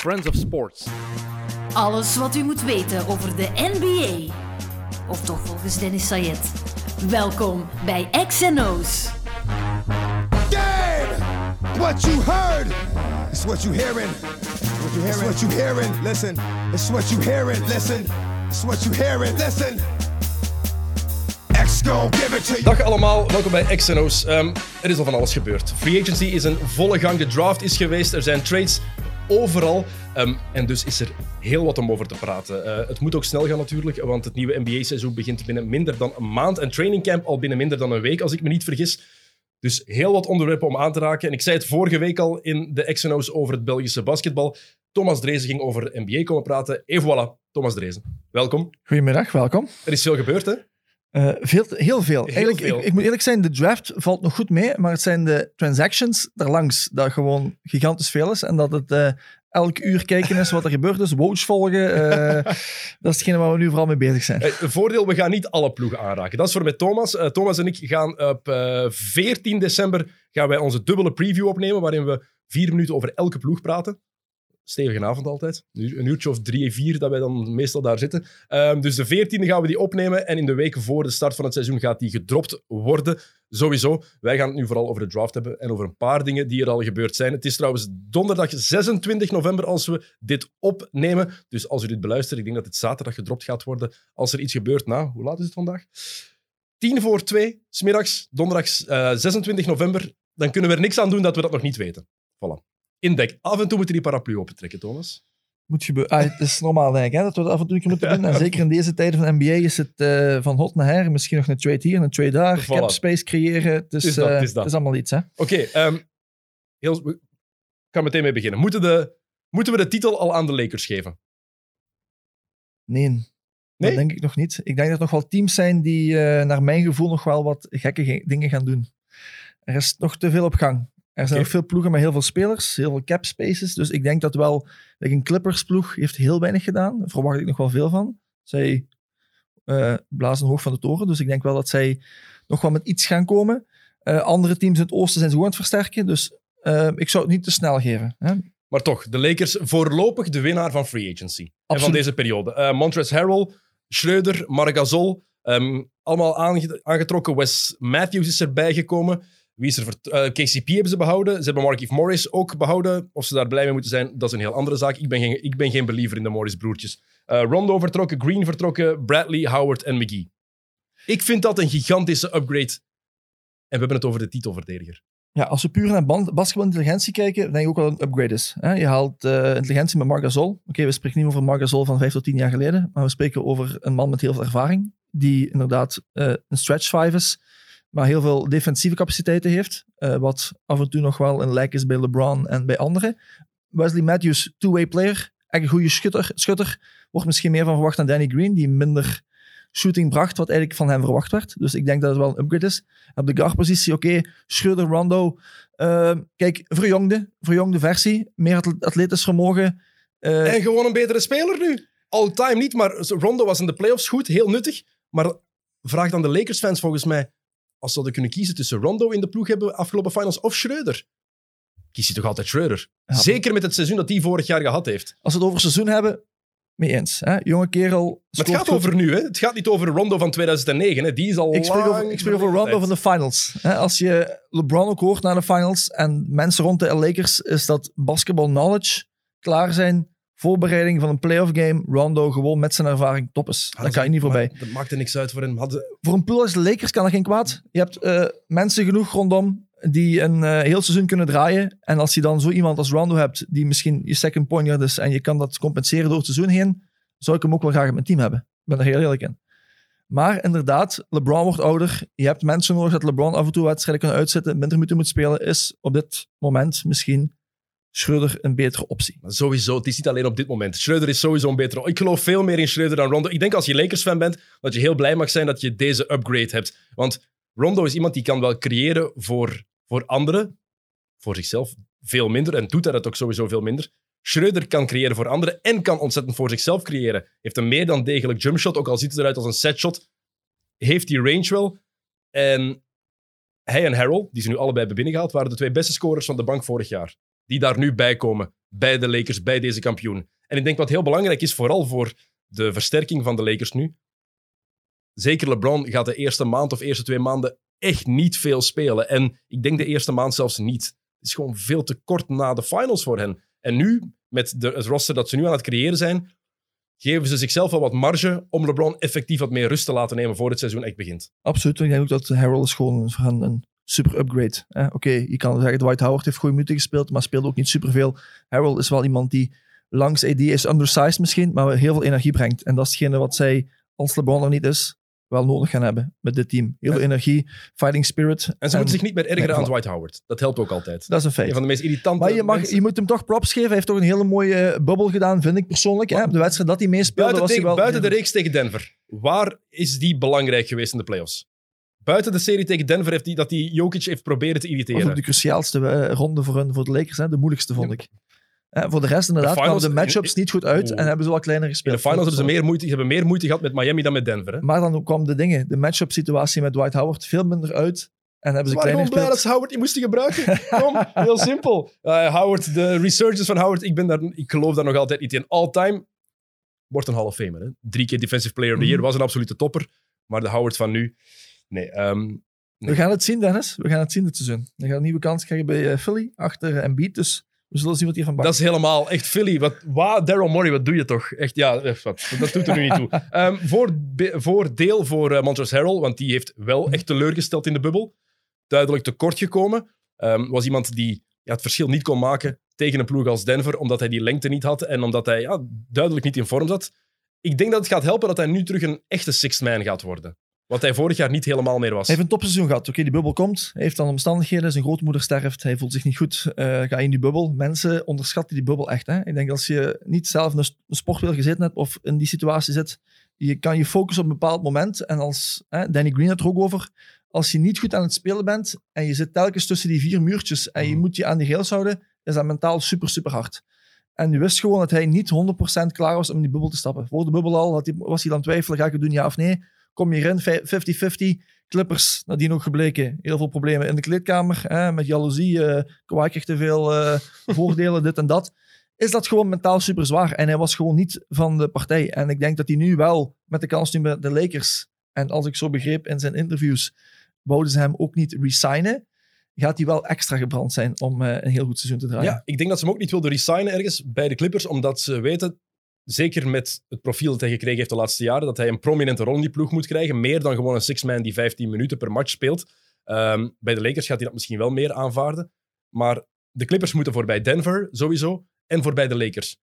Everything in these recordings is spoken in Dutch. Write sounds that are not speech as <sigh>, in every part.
Friends of Sports. Alles wat u moet weten over de NBA. Of toch volgens Dennis Sayed. Welkom bij XNO's. Damn! What you heard is what you hearing. What you hearing? It's what you hearing. Listen. It's what you hearing. Listen. It's what you hearing. Listen. X gon' give it to you. Dag allemaal, welkom bij XNO's. Ehm er is al van alles gebeurd. Free agency is in volle gang, de draft is geweest, er zijn trades overal. Ehm, en dus is er heel wat om over te praten. Eh, het moet ook snel gaan natuurlijk, want het nieuwe NBA-seizoen begint binnen minder dan een maand. En trainingcamp al binnen minder dan een week, als ik me niet vergis. Dus heel wat onderwerpen om aan te raken. En ik zei het vorige week al in de XNO's over het Belgische basketbal. Thomas Drezen ging over NBA komen praten. Et voilà, Thomas Drezen. Welkom. Goedemiddag, welkom. Er is veel gebeurd, hè? Eh, veel, heel veel. Eigenlijk, veel. Ik, ik moet eerlijk zijn, de draft valt nog goed mee, maar het zijn de transactions daarlangs dat gewoon gigantisch veel is. En dat het eh, elk uur kijken is wat er gebeurt. Dus watch volgen, eh, <laughs> dat is hetgene waar we nu vooral mee bezig zijn. Eh, voordeel, we gaan niet alle ploegen aanraken. Dat is voor met Thomas. Thomas en ik gaan op eh, 14 december gaan wij onze dubbele preview opnemen, waarin we vier minuten over elke ploeg praten. Stevige avond altijd. Een uurtje of drie, vier dat wij dan meestal daar zitten. Ehm, dus de 14e gaan we die opnemen. En in de weken voor de start van het seizoen gaat die gedropt worden. Sowieso. Wij gaan het nu vooral over de draft hebben en over een paar dingen die er al gebeurd zijn. Het is trouwens donderdag 26 november als we dit opnemen. Dus als u dit beluistert, ik denk dat het zaterdag gedropt gaat worden. Als er iets gebeurt na, hoe laat is het vandaag? Tien voor twee, smiddags, donderdag eh, 26 november. Dan kunnen we er niks aan doen dat we dat nog niet weten. Voilà. Indek. Af en toe moeten die paraplu opentrekken, Thomas. Moet gebeuren. Ah, het is normaal, denk ik, hè, dat we dat af en toe een keer moeten doen. En <laughs> zeker in deze tijden van NBA is het eh, van hot naar her. Misschien nog een trade hier, een trade daar. Voilà. Cap space creëren. Het is, is dat, eh, is dat. is allemaal iets. Oké, ehm, ik ga meteen mee beginnen. Moeten, de, moeten we de titel al aan de Lakers geven? Nee. Nee? Dat denk ik nog niet. Ik denk dat er nog wel teams zijn die, eh, naar mijn gevoel, nog wel wat gekke ge- dingen gaan doen. Er is nog te veel op gang. Er zijn nog veel ploegen met heel veel spelers, heel veel cap spaces. Dus ik denk dat wel, like een Clippers ploeg heeft heel weinig gedaan. Daar verwacht ik nog wel veel van. Zij eh, blazen hoog van de toren. Dus ik denk wel dat zij nog wel met iets gaan komen. Eh, andere teams in het oosten zijn ze gewoon aan het versterken. Dus eh, ik zou het niet te snel geven. Hè? Maar toch, de Lakers voorlopig de winnaar van free agency. En van deze periode. Montrezl Harrell, Schreuder, Marc Gasol, ehm, allemaal aange- aangetrokken. Wes Matthews is erbij gekomen. Wie is er eh, KCP hebben ze behouden. Ze hebben Markieff Morris ook behouden. Of ze daar blij mee moeten zijn, dat is een heel andere zaak. Ik ben geen, ik ben geen believer in de Morris-broertjes. Eh, Rondo vertrokken, Green vertrokken, Bradley, Howard en McGee. Ik vind dat een gigantische upgrade. En we hebben het over de titelverdediger. Ja, als we puur naar basketbalintelligentie kijken, denk ik ook wel een upgrade is. Hè? Je haalt eh, intelligentie met Marc Gasol. Oké, we spreken niet over Marc Gasol van vijf tot tien jaar geleden, maar we spreken over een man met heel veel ervaring, die inderdaad een stretch five is, maar heel veel defensieve capaciteiten heeft, eh, wat af en toe nog wel een lijk is bij LeBron en bij anderen. Wesley Matthews, two-way player, echt een goede schutter, schutter, wordt misschien meer van verwacht dan Danny Green, die minder shooting bracht, wat eigenlijk van hem verwacht werd. Dus ik denk dat het wel een upgrade is. Op de guardpositie, oké, Schreuder, Rondo. eh, kijk, verjongde, verjongde versie. Meer atle- atletisch vermogen. Eh, En gewoon een betere speler nu. All time niet, maar Rondo was in de playoffs goed, heel nuttig. Maar vraag dan de Lakers-fans volgens mij, als ze hadden kunnen kiezen tussen Rondo in de ploeg hebben afgelopen finals of Schreuder. Kies je toch altijd Schreuder? Ja. Zeker met het seizoen dat hij vorig jaar gehad heeft. als we het over seizoen hebben, mee eens. Hè? Jonge kerel. Maar het gaat goed. over nu, hè? Het gaat niet over Rondo van 2009. Hè? Die is al Ik spreek over, ik spreek over Rondo van de finals. Hè? Als je LeBron ook hoort naar de finals en mensen rond de Lakers, is dat basketball knowledge, klaar zijn, voorbereiding van een playoff game, Rondo gewoon met zijn ervaring top is. Ah, Daar kan je niet voorbij. Dat maakte niks uit voor hem. Hadden, voor een pool als de Lakers kan er geen kwaad. Je hebt eh, mensen genoeg rondom die een eh, heel seizoen kunnen draaien. En als je dan zo iemand als Rondo hebt, die misschien je second point guard is en je kan dat compenseren door het seizoen heen, zou ik hem ook wel graag in mijn team hebben. Ik ben er heel eerlijk in. Maar inderdaad, LeBron wordt ouder. Je hebt mensen nodig dat LeBron af en toe wedstrijden kunnen uitzetten, minder minuten moet spelen. Is op dit moment misschien Schreuder een betere optie. Sowieso, het is niet alleen op dit moment. Schreuder is sowieso een betere. Ik geloof veel meer in Schreuder dan Rondo. Ik denk als je Lakers-fan bent, dat je heel blij mag zijn dat je deze upgrade hebt. Want Rondo is iemand die kan wel creëren voor, voor anderen, voor zichzelf veel minder. En doet hij dat ook sowieso veel minder. Schreuder kan creëren voor anderen en kan ontzettend voor zichzelf creëren. Heeft een meer dan degelijk jumpshot, ook al ziet het eruit als een setshot. Heeft die range wel. En hij en Harrell, die ze nu allebei hebben binnengehaald, waren de twee beste scorers van de bank vorig jaar. Die daar nu bij komen. Bij de Lakers, bij deze kampioen. En ik denk wat heel belangrijk is, vooral voor de versterking van de Lakers nu. Zeker LeBron gaat de eerste maand of eerste twee maanden echt niet veel spelen. En ik denk de eerste maand zelfs niet. Het is gewoon veel te kort na de finals voor hen. En nu, met de, het roster dat ze nu aan het creëren zijn, geven ze zichzelf wel wat marge om LeBron effectief wat meer rust te laten nemen voor het seizoen echt begint. Absoluut. Ik denk ook dat Harold is gewoon een super upgrade. Oké, je kan zeggen, Dwight Howard heeft goede minuten gespeeld, maar speelde ook niet superveel. Harold is wel iemand die langs AD is undersized misschien, maar heel veel energie brengt. En dat is hetgene wat zij, als LeBron er niet is, wel nodig gaan hebben met dit team. Heel veel energie, fighting spirit. En ze moeten zich niet meer ergeren Nee, aan. Dwight Howard. Dat helpt ook altijd. Dat is een feit. Een van de meest irritante Maar je, mag, mensen. je moet hem toch props geven. Hij heeft toch een hele mooie eh, bubbel gedaan, vind ik persoonlijk. Hè? Op de wedstrijd dat hij meespeelde, Buiten, was hij wel... buiten de reeks tegen Denver. Waar is die belangrijk geweest in de playoffs? Buiten de serie tegen Denver heeft die, dat hij Jokic heeft proberen te irriteren. ook de cruciaalste eh, ronde voor, hun, voor de Lakers. Hè? De moeilijkste, vond ik. Eh, voor de rest inderdaad De finals- kwamen de matchups niet goed uit en hebben ze wel kleiner In gespeeld. de finals hebben ze meer moeite, ze hebben meer moeite gehad met Miami dan met Denver. Hè? Maar dan kwam de dingen, de matchup situatie met Dwight Howard veel minder uit. En hebben Ze kleiner gewoon blij dat gespeeld. Howard niet moesten gebruiken. Kom, heel simpel. Eh, Howard, de resurgence van Howard, ik, ben daar, ik geloof daar nog altijd niet in. All-time wordt een Hall of Famer. Hè? Drie keer Defensive Player of the Year, Mhm. was een absolute topper. Maar de Howard van nu, nee. ehm, We gaan het zien, Dennis. We gaan het zien dit seizoen. Er gaat een nieuwe kans krijgen bij eh, Philly, achter Embiid. Dus we zullen zien wat hier van bakt. Dat is helemaal echt Philly. Wat, wa, Daryl Morey, wat doe je toch? Echt, ja, eh, wat, dat doet er nu niet toe. <laughs> Ehm, voor, voor deel voor uh, Montrezl Harrell, want die heeft wel echt teleurgesteld in de bubbel. Duidelijk tekort gekomen. Ehm, was iemand die ja, het verschil niet kon maken tegen een ploeg als Denver, omdat hij die lengte niet had en omdat hij ja, duidelijk niet in vorm zat. Ik denk dat het gaat helpen dat hij nu terug een echte sixth man gaat worden. Wat hij vorig jaar niet helemaal meer was. Hij heeft een topseizoen gehad. Oké, die bubbel komt. Hij heeft dan omstandigheden. Zijn grootmoeder sterft. Hij voelt zich niet goed. Eh ga in die bubbel. Mensen onderschatten die bubbel echt. Hè? Ik denk als je niet zelf in een een gezeten hebt of in die situatie zit, je kan je focussen op een bepaald moment. En als hè, Danny Green had er ook over. Als je niet goed aan het spelen bent en je zit telkens tussen die vier muurtjes en je Mhm. moet je aan die rails houden, is dat mentaal super, super hard. En je wist gewoon dat hij niet 100% klaar was om in die bubbel te stappen. Voor de bubbel al had hij, was hij dan twijfelen, ga ik het doen, ja of nee? Kom je erin, 50-50. Clippers, nadien ook gebleken. Heel veel problemen in de kleedkamer. Hè, met jaloezie. kreeg te veel eh, voordelen, <laughs> dit en dat. Is dat gewoon mentaal super zwaar. En hij was gewoon niet van de partij. En ik denk dat hij nu wel, met de kans nu met de Lakers. En als ik zo begreep in zijn interviews, wouden ze hem ook niet resignen. Gaat hij wel extra gebrand zijn om eh, een heel goed seizoen te draaien. Ja, ik denk dat ze hem ook niet wilden resignen ergens bij de Clippers, omdat ze weten, zeker met het profiel dat hij gekregen heeft de laatste jaren, dat hij een prominente rol in die ploeg moet krijgen. Meer dan gewoon een six-man die 15 minuten per match speelt. Ehm, bij de Lakers gaat hij dat misschien wel meer aanvaarden. Maar de Clippers moeten voorbij Denver sowieso en voorbij de Lakers.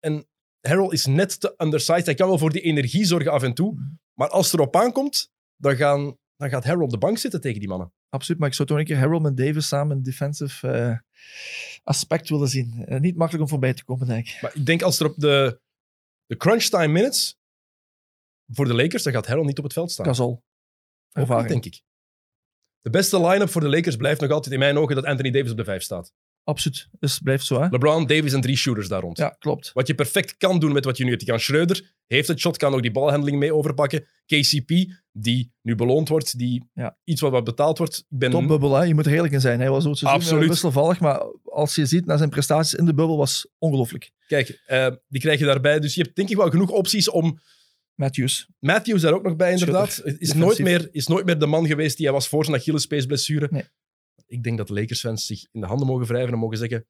En Harrell is net te undersized. Hij kan wel voor die energie zorgen af en toe. Maar als het erop aankomt, dan, gaan, dan gaat Harrell op de bank zitten tegen die mannen. Absoluut, maar ik zou toch een keer Harold en Davis samen een defensive eh, aspect willen zien. Eh, niet makkelijk om voorbij te komen, denk ik. Maar ik denk als er op de, de crunch time minutes voor de Lakers, dan gaat Harrell niet op het veld staan. Gasol. Ervaring. denk ik. De beste line-up voor de Lakers blijft nog altijd in mijn ogen dat Anthony Davis op de vijf staat. Absoluut. Dus het blijft zo, hè? LeBron, Davis en drie shooters daar rond. Ja, klopt. Wat je perfect kan doen met wat je nu hebt. Je kan Schreuder, heeft het shot, kan ook die balhandeling mee overpakken. KCP, die nu beloond wordt, die Ja. iets wat wat betaald wordt. Ik ben Topbubbel, hè? Je moet er eerlijk in zijn. Hij was ook eh, Absoluut. wisselvallig, maar als je ziet naar zijn prestaties in de bubbel, was ongelooflijk. Kijk, eh, die krijg je daarbij. Dus je hebt denk ik wel genoeg opties om Matthews. Matthews daar ook nog bij, inderdaad. Is defensief. nooit, meer, is nooit meer de man geweest die hij was voor zijn Achillespeesblessure. Nee. Ik denk dat de Lakers-fans zich in de handen mogen wrijven en mogen zeggen: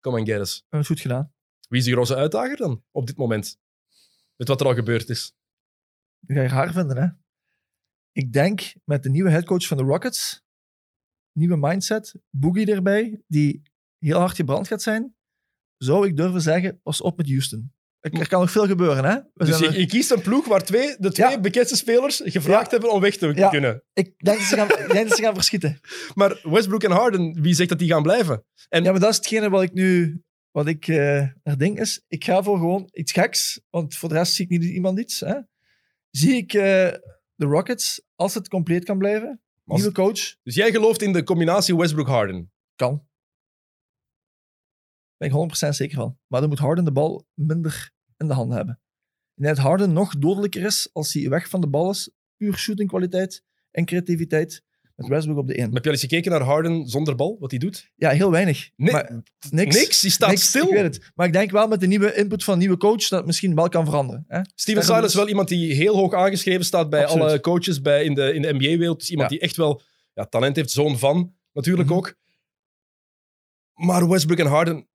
Come and get us. We hebben het goed gedaan. Wie is die grote uitdager dan op dit moment? Met wat er al gebeurd is. Dat ga je raar vinden, hè? Ik denk met de nieuwe headcoach van de Rockets, nieuwe mindset, Boogie erbij, die heel hard gebrand gaat zijn, zou ik durven zeggen, pas op met Houston. Er, kan nog veel gebeuren, hè? We Dus je, je kiest een ploeg waar twee, de twee Ja. bekendste spelers gevraagd Ja. hebben om weg te Ja. kunnen. Ik denk dat ze gaan, denk dat ze gaan verschieten. <laughs> Maar Westbrook en Harden, wie zegt dat die gaan blijven? En Ja, maar dat is hetgene wat ik nu, wat ik er denk is, ik ga voor gewoon iets geks, want voor de rest zie ik niet iemand iets. Hè? Zie ik eh, de Rockets, als het compleet kan blijven, Als- nieuwe coach, Dus jij gelooft in de combinatie Westbrook-Harden. kan. Ben ik 100% zeker van. Maar dan moet Harden de bal minder in de handen hebben. Dat Harden nog dodelijker is als hij weg van de bal is. Puur shootingkwaliteit en creativiteit. Met Westbrook op de 1. Heb je al eens gekeken naar Harden zonder bal, wat hij doet? Ja, heel weinig. Nee, maar niks. Niks, die staat Niks, stil. Ik weet het. Maar ik denk wel met de nieuwe input van een nieuwe coach dat het misschien wel kan veranderen. Hè? Steven Silas is dus- wel iemand die heel hoog aangeschreven staat bij Absoluut. alle coaches bij, in de, in de NBA-wereld. Dus iemand Ja. die echt wel ja, talent heeft, zoon van natuurlijk Mhm. ook. Maar Westbrook en Harden...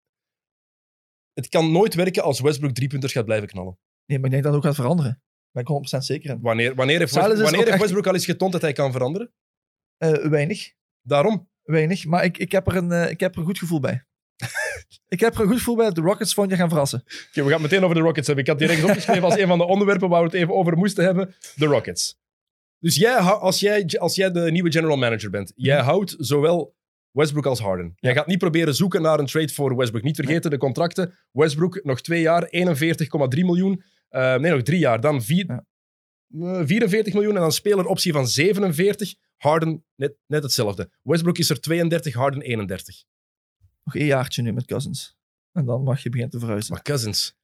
Het kan nooit werken als Westbrook driepunters gaat blijven knallen. Nee, maar ik denk dat het ook gaat veranderen. Daar ben ik 100% zeker in. Wanneer, wanneer heeft, Silas West- is wanneer ook heeft echt- Westbrook al eens getoond dat hij kan veranderen? Eh, weinig. Daarom. Weinig. Maar ik, ik, heb er een, eh, ik heb er een goed gevoel bij. <laughs> ik heb er een goed gevoel bij dat de Rockets volgend jaar gaan verrassen. Oké, we gaan het meteen over de Rockets hebben. Ik had die ergens opgeschreven als een van de onderwerpen waar we het even over moesten hebben. De Rockets. Dus jij, als, jij, als jij de nieuwe general manager bent, jij houdt zowel Westbrook als Harden. Jij gaat niet proberen zoeken naar een trade voor Westbrook. Niet vergeten de contracten. Westbrook nog twee jaar, 41,3 miljoen. Eh, nee, nog drie jaar. Dan vier, Ja. eh, 44 miljoen en dan speleroptie van 47. Harden net, net hetzelfde. Westbrook is er 32, Harden 31. Nog één jaartje nu met Cousins. En dan mag je beginnen te verhuizen. Maar Cousins.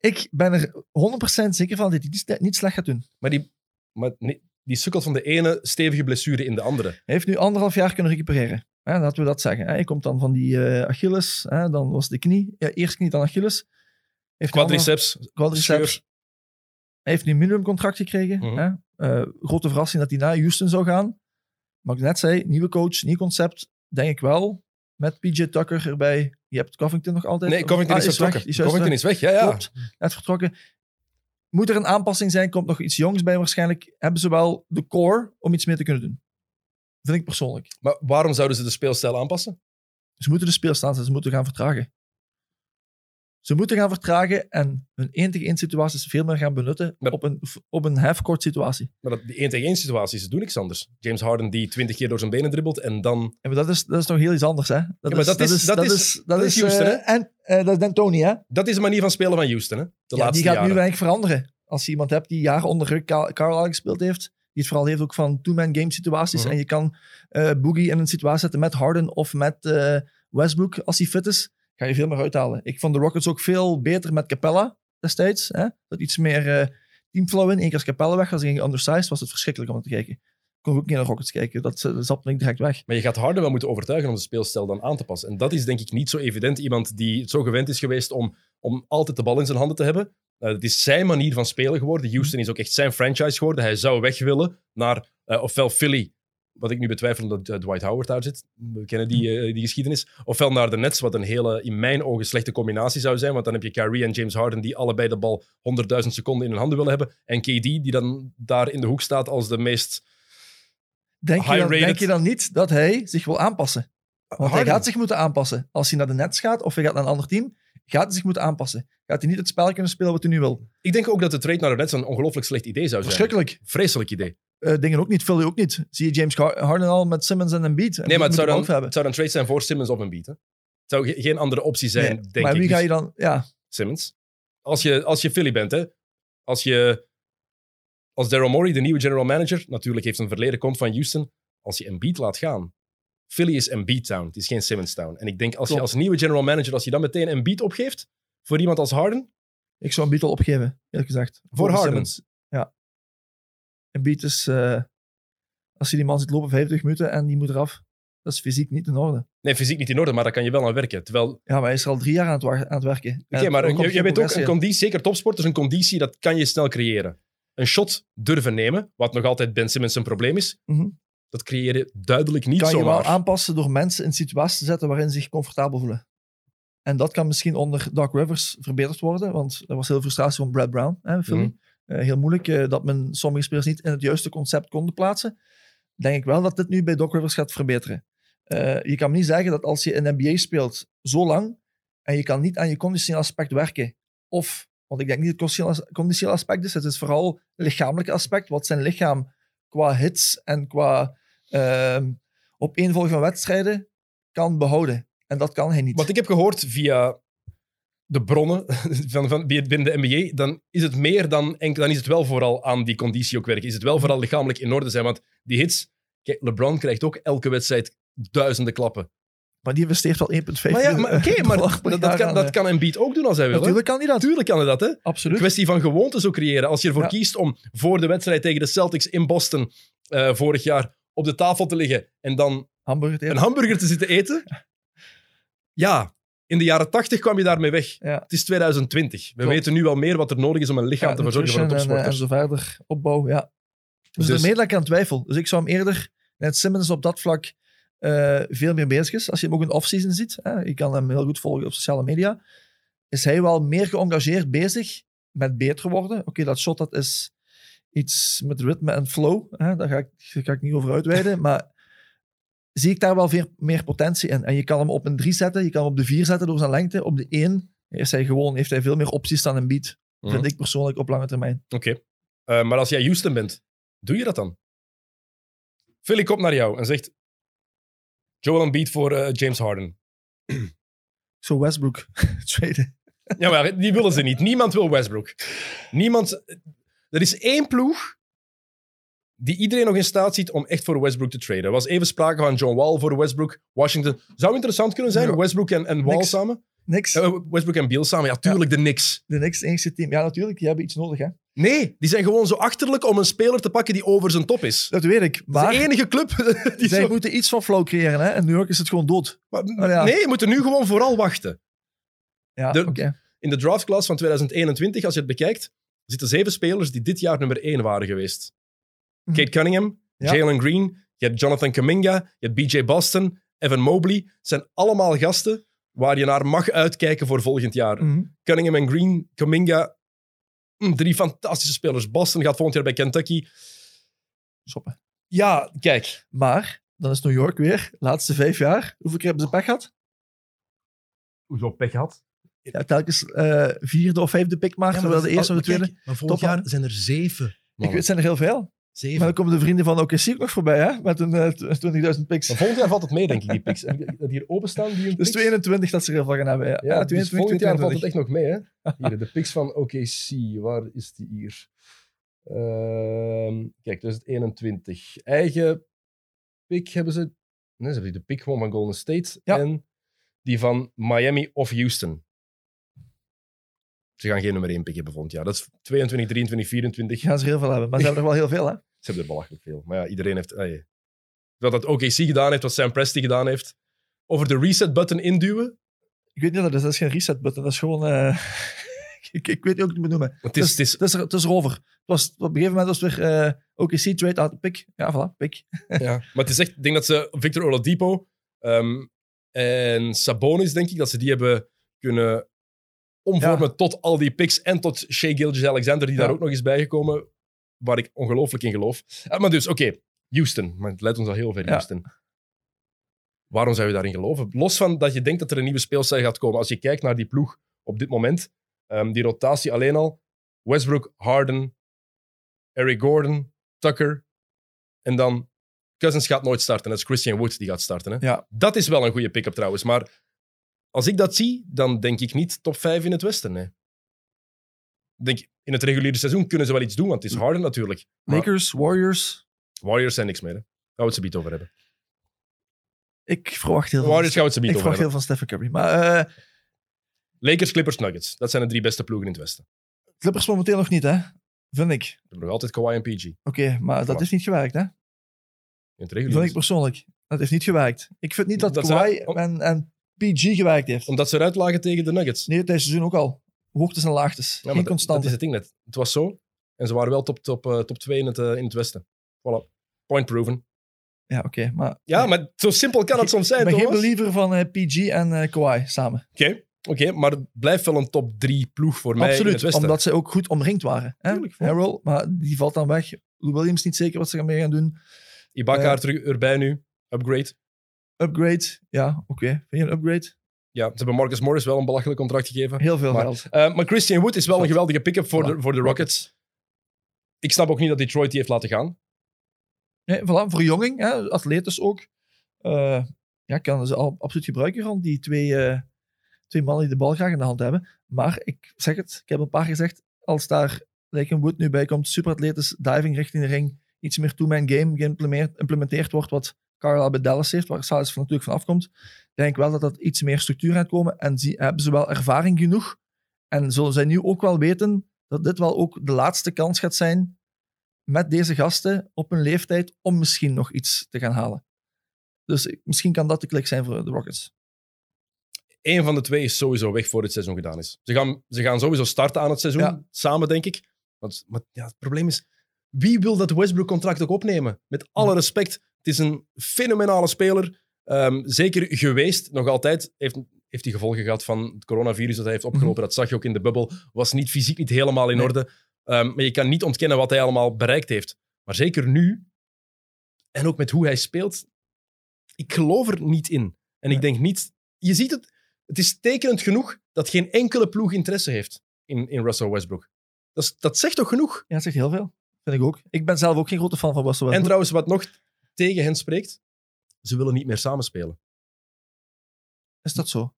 Ik ben er 100% zeker van dat hij niet slecht gaat doen. Maar die, maar nee, die sukkelt van de ene stevige blessure in de andere. Hij heeft nu anderhalf jaar kunnen recupereren. Hè, laten we dat zeggen. Hè. Hij komt dan van die eh, Achilles, hè, dan was de knie. Ja, eerst knie, dan Achilles. Heeft Quadriceps. quadriceps. scheur. Hij heeft nu een minimumcontract gekregen. Mhm. hè. Eh, grote verrassing dat hij naar Houston zou gaan. Maar ik net zei, nieuwe coach, nieuw concept. Denk ik wel. Met PJ Tucker erbij. Je hebt Covington nog altijd. Nee, Covington Ah, is vertrokken. weg. Is Covington weg. is weg, ja, ja. Klopt, net vertrokken. Moet er een aanpassing zijn, komt nog iets jongs bij waarschijnlijk. Hebben ze wel de core om iets mee te kunnen doen. Vind ik persoonlijk. Maar waarom zouden ze de speelstijl aanpassen? Ze moeten de speelstand, ze moeten gaan vertragen. Ze moeten gaan vertragen en hun 1 tegen 1 situaties veel meer gaan benutten Maar- op een, op een half-court situatie. Maar dat, die 1 tegen 1 situaties, ze doen niks anders. James Harden die 20 keer door zijn benen dribbelt en dan... Ja, maar dat is, dat is nog heel iets anders, hè? Dat maar dat is- dat is- dat is Houston, eh, hè? En eh, dat is D'Antoni, hè? Dat is de manier van spelen van Houston, hè? De Ja, laatste die gaat jaren. nu eigenlijk veranderen. Als je iemand hebt die jaren onder Rick Car- Carlisle gespeeld heeft, het vooral heeft ook van two-man game situaties, Mhm. en je kan eh Boogie in een situatie zetten met Harden of met eh, Westbrook, als hij fit is, ga je veel meer uithalen. Ik vond de Rockets ook veel beter met Capella destijds. Hè? Dat iets meer eh, teamflow in. Eén keer als Capella weg was, ging undersized, was het verschrikkelijk om te kijken. Ik kon ook niet naar de Rockets kijken. Dat, dat zapte ik direct weg. Maar je gaat Harden wel moeten overtuigen om de speelstijl dan aan te passen. En dat is denk ik niet zo evident. Iemand die zo gewend is geweest om, om altijd de bal in zijn handen te hebben. Eh, het is zijn manier van spelen geworden. Houston is ook echt zijn franchise geworden. Hij zou weg willen naar eh, ofwel Philly, wat ik nu betwijfel omdat eh, Dwight Howard daar zit. We kennen die, eh, die geschiedenis. Ofwel naar de Nets, wat een hele, in mijn ogen, slechte combinatie zou zijn. Want dan heb je Kyrie en James Harden die allebei de bal 100.000 seconden in hun handen willen hebben. En KD die dan daar in de hoek staat als de meest... Denk je, dan, denk je dan niet dat hij zich wil aanpassen? Want hij gaat zich moeten aanpassen. Als hij naar de Nets gaat of hij gaat naar een ander team, gaat hij zich moeten aanpassen. Gaat hij niet het spel kunnen spelen wat hij nu wil. Ik denk ook dat de trade naar de Nets een ongelooflijk slecht idee zou zijn. Verschrikkelijk. Vreselijk idee. Eh, dingen ook niet, Philly ook niet. Zie je James Har- Harden al met Simmons en Embiid? En Nee, maar het zou, dan, het zou trade zijn voor Simmons of Embiid. hè? Het zou ge- geen andere optie zijn, Nee, denk maar ik. wie ga je dan... Ja, Simmons. Als je, als je Philly bent, hè. Als je... Als Daryl Morey, de nieuwe general manager, natuurlijk heeft een verleden komt van Houston. Als je Embiid laat gaan... Philly is Embiid Town, het is geen Simmons Town. En ik denk, als je als nieuwe general manager, als je dan meteen Embiid opgeeft voor iemand als Harden, ik zou Embiid al opgeven, eerlijk gezegd. Voor Harden? Simmons. Ja. Embiid is... eh, als je die man ziet lopen 25 minuten en die moet eraf, dat is fysiek niet in orde. nee, fysiek niet in orde, maar daar kan je wel aan werken. Terwijl Ja, maar hij is er al drie jaar aan het, aan het werken. Oké, maar je, je weet ook, een conditie, zeker topsporters, een conditie, dat kan je snel creëren. Een shot durven nemen, wat nog altijd Ben Simmons een probleem is, Mhm. Dat creëer je duidelijk niet kan je zomaar. wel aanpassen door mensen in situaties te zetten waarin ze zich comfortabel voelen. En dat kan misschien onder Doc Rivers verbeterd worden, want er was heel frustratie van Brad Brown, hè, Philly. Mhm. Eh, heel moeilijk eh, dat men sommige spelers niet in het juiste concept konden plaatsen. Denk ik wel dat dit nu bij Doc Rivers gaat verbeteren. Eh, je kan niet zeggen dat als je in NBA speelt zo lang en je kan niet aan je conditioneel aspect werken, of, want ik denk niet dat het conditioneel- conditioneel aspect is, het is vooral het lichamelijke aspect, wat zijn lichaam qua hits en qua ehm opeenvolging van wedstrijden kan behouden. En dat kan hij niet. Wat ik heb gehoord via de bronnen <laughs> van, van, binnen de NBA, dan is het meer dan enkel, dan is het wel vooral aan die conditie ook werken. Is het wel vooral lichamelijk in orde zijn, want die hits, kijk, LeBron krijgt ook elke wedstrijd duizenden klappen. Maar die investeert wel 1,5 Maar ja, maar, oké, maar <laughs> dat, dat kan, dat kan Embiid ook doen als hij wil. hè? Natuurlijk kan hij dat. Natuurlijk kan hij dat, hè? Absoluut. kwestie van gewoontes ook creëren. Als je ervoor Ja. kiest om voor de wedstrijd tegen de Celtics in Boston eh, vorig jaar op de tafel te liggen en dan Hamburger een hamburger te zitten eten. Ja, in de jaren 80 kwam je daarmee weg. Ja. Het is 2020. We Klopt. weten nu wel meer wat er nodig is om een lichaam Ja, te verzorgen voor een nutrition en, eh, topsporter. En zo verder, opbouw, ja. Dus, Dus- daarmee dat ik aan twijfel. Dus ik zou hem eerder, net Simmons op dat vlak eh, veel meer bezig is. Als je hem ook in de offseason ziet, hè, je kan hem heel goed volgen op sociale media, is hij wel meer geëngageerd bezig met beter worden. Oké, dat shot dat is iets met ritme en flow. Hè, daar ga ik, daar ga ik niet over uitweiden, maar zie ik daar wel veel meer potentie in. En je kan hem op een 3 zetten, je kan hem op de 4 zetten door zijn lengte. Op de 1 is hij gewoon, heeft hij veel meer opties dan een beat. Mhm. Vind ik persoonlijk op lange termijn. Oké. Eh, maar als jij Houston bent, doe je dat dan? Philly komt naar jou en zegt... Joel Embiid voor eh, James Harden. Zo Westbrook <laughs> traden. Ja, maar die willen ze niet. Niemand wil Westbrook. Niemand... Er is één ploeg die iedereen nog in staat ziet om echt voor Westbrook te traden. Er was even sprake van John Wall voor Westbrook. Washington. Zou interessant kunnen zijn, Ja. Westbrook en, en Wall Niks. samen? Niks. Westbrook en Beal samen. Ja, tuurlijk, de Knicks. De Knicks, enigste team. Ja, natuurlijk, die hebben iets nodig, hè. Nee, die zijn gewoon zo achterlijk om een speler te pakken die over zijn top is. Dat weet ik. Maar de enige club <laughs> die zij zo... moeten iets van flow creëren, hè. En New York is het gewoon dood. Maar- Oh, ja. Nee, je moet er nu gewoon vooral wachten. Ja, De- oké. In de draftclass van 2021, als je het bekijkt, zitten zeven spelers die dit jaar nummer één waren geweest. Mhm. Kate Cunningham, Ja. Jalen Green, je hebt Jonathan Kuminga, je hebt BJ Boston, Evan Mobley. Het zijn allemaal gasten waar je naar mag uitkijken voor volgend jaar. Mhm. Cunningham en Green, Kuminga, mm, drie fantastische spelers. Boston gaat volgend jaar bij Kentucky. Stoppen. Ja, kijk. Maar, dan is New York weer, de laatste vijf jaar. Hoeveel keer hebben ze pech gehad? Hoezo pech gehad? Ja, telkens eh, vierde of vijfde pick maar, terwijl de eerste of de tweede... maar volgend Top, jaar zijn er zeven. Ik weet, het zijn er heel veel. Zeven. Maar dan komen de vrienden van OKC ook nog voorbij, hè? Met eh, tw- 20.000 picks. Maar volgend jaar valt het mee, denk ik, die picks. Dat hier openstaan? Die Dus picks? 22 dat ze er heel veel gaan hebben. Ja, Ja, dus 22, volgend jaar valt het 22. echt nog mee, hè? <laughs> Hier, de picks van OKC. Waar is die hier? Ehm, kijk, 2021. Eigen pick hebben ze... Nee, ze hebben de pick gewoon van Golden State. Ja. En die van Miami of Houston. Ze gaan geen nummer 1 pick hebben volgend jaar. Dat is 22, 23, 24. Gaan ze er heel veel hebben. Maar ze hebben er wel heel veel, hè? Ze hebben er belachelijk veel. Maar ja, iedereen heeft... wat dat OKC gedaan heeft, wat Sam Presti gedaan heeft. Over de reset-button induwen. Ik weet niet dat is. Dat is geen reset button. Dat is gewoon... eh, <laughs> ik, ik weet niet hoe ik het moet noemen. Het is, het is, Het is, er, het is erover. Het was, op een gegeven moment was het weer eh OKC trade out pick. Ja, voilà, pick. <laughs> Ja, maar het is echt, ik denk dat ze Victor Oladipo ehm, en Sabonis, denk ik, dat ze die hebben kunnen omvormen tot al die picks en tot Shea Gilgeous-Alexander, die Ja. daar ook nog is bijgekomen, waar ik ongelooflijk in geloof. Eh, maar dus, oké, Houston. Maar het leidt ons al heel ver, Ja. Houston. Waarom zou je daarin geloven? Los van dat je denkt dat er een nieuwe speelstijl gaat komen. Als je kijkt naar die ploeg op dit moment, ehm, die rotatie alleen al, Westbrook, Harden, Eric Gordon, Tucker, en dan Cousins gaat nooit starten. Dat is Christian Wood die gaat starten. Hè? Ja. Dat is wel een goede pick-up trouwens. Maar als ik dat zie, dan denk ik niet top 5 in het Westen. Nee. Denk, in het reguliere seizoen kunnen ze wel iets doen, want het is Harden natuurlijk. Maar Lakers, Warriors. Warriors zijn niks meer. Hè. Gaan we het ze over hebben. Ik verwacht heel veel. Warriors gaan we het ik verwacht heel van Stephen Curry. Maar eh, Lakers, Clippers, Nuggets. Dat zijn de drie beste ploegen in het Westen. Clippers momenteel nog niet, hè? Vind ik. We hebben nog altijd Kawhi en PG. In Oké, maar dat heeft niet gewerkt, hè? het Vind ik persoonlijk. Dat heeft niet gewerkt. Ik vind niet dat, Dat Kawhi en, en PG gewerkt heeft. Omdat ze eruit lagen tegen de Nuggets. Nee, deze seizoen ook al. Hoogtes en laagtes. Ja, Geen constante. Dat is het ding net. Het was zo. En ze waren wel top 2 top, eh, top twee in, het, eh, in het Westen. Voilà. Point proven. Ja, oké. maar Ja, maar zo simpel kan het soms zijn, ik ben believer van eh, PG en Kawhi samen. Oké, oké, maar het blijft wel een top 3 ploeg voor mij in het Absoluut, Westen. omdat ze ook goed omringd waren. Hè? Tuurlijk, ja. Harrell, maar die valt dan weg. Lou Williams niet zeker wat ze mee gaan doen. Ibaka terug erbij nu. Upgrade. Upgrade, ja, oké. Vind je een upgrade? Ja, ze hebben Marcus Morris wel een belachelijk contract gegeven. Heel veel Maar- geld. Eh, maar Christian Wood is wel een geweldige pick-up voor, de, voor de Rockets. Ik snap ook niet dat Detroit die heeft laten gaan. Nee, voilà, verjonging, hè? atletes ook. Eh, ja, kan ze al absoluut gebruiken van die twee, eh, twee mannen die de bal graag in de hand hebben. Maar ik zeg het, ik heb een paar gezegd, als daar een Wood nu bij komt, superatletisch diving richting de ring, iets meer to-man game geïmplementeerd wordt, wat Carlisle bij Dallas heeft, waar van natuurlijk van afkomt, denk ik wel dat dat iets meer structuur gaat komen. En zie, hebben ze wel ervaring genoeg. En zullen zij nu ook wel weten dat dit wel ook de laatste kans gaat zijn met deze gasten op hun leeftijd om misschien nog iets te gaan halen. Dus misschien kan dat de klik zijn voor de Rockets. Eén van de twee is sowieso weg voor het seizoen gedaan is. Ze gaan, ze gaan sowieso starten aan het seizoen, Ja. samen denk ik. Want, maar ja, het probleem is, wie wil dat Westbrook-contract ook opnemen? Met alle respect, het is een fenomenale speler. Ehm, zeker geweest, nog altijd. Heeft, heeft hij gevolgen gehad van het coronavirus dat hij heeft opgelopen. Dat zag je ook in de bubbel. Was niet fysiek niet helemaal in Nee. orde. Ehm, maar je kan niet ontkennen wat hij allemaal bereikt heeft. Maar zeker nu, en ook met hoe hij speelt, ik geloof er niet in. En ik denk niet... Je ziet het, het is tekenend genoeg dat geen enkele ploeg interesse heeft in, in Russell Westbrook. Dat, is- dat zegt toch genoeg? Ja, dat zegt heel veel. Vind ik ook. Ik ben zelf ook geen grote fan van Russell En Westbrook. trouwens, wat nog tegen hen spreekt, ze willen niet meer samenspelen. Is dat zo?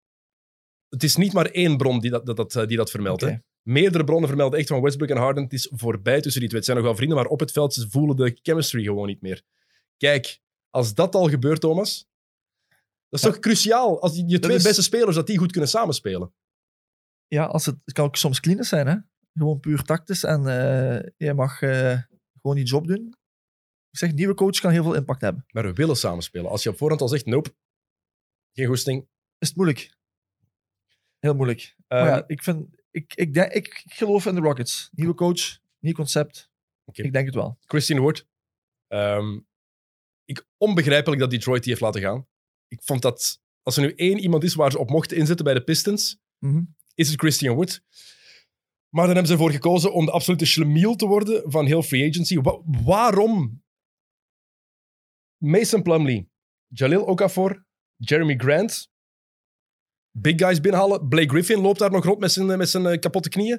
Het is niet maar één bron die dat, dat, dat, eh, die dat vermeldt. Meerdere bronnen vermelden echt van Westbrook en Harden. Het is voorbij tussen die twee. Het zijn nog wel vrienden, maar op het veld ze voelen de chemistry gewoon niet meer. Kijk, als dat al gebeurt, Thomas, dat is Ja. toch cruciaal? Als die, je twee is- beste spelers, dat die goed kunnen samenspelen. Ja, als het, het kan ook soms klinisch zijn, hè? Gewoon puur tactisch en eh jij mag eh, gewoon die job doen. Ik zeg, nieuwe coach kan heel veel impact hebben. Maar we willen samenspelen. Als je op voorhand al zegt, nope, geen goesting. Is het moeilijk? Heel moeilijk. Ehm, ja, ik, vind, ik, ik, denk, ik geloof in de Rockets. Nieuwe coach, nieuw concept. Ik denk het wel. Christian Wood. Ehm, ik, onbegrijpelijk dat Detroit die heeft laten gaan. Ik vond dat, als er nu één iemand is waar ze op mochten inzetten bij de Pistons, Mhm. is het Christian Wood. Maar dan hebben ze ervoor gekozen om de absolute schlemiel te worden van heel free agency. Wa- waarom? Mason Plumlee, Jalil Okafor, Jeremy Grant, big guys binnenhalen. Blake Griffin loopt daar nog rond met zijn, met zijn eh, kapotte knieën.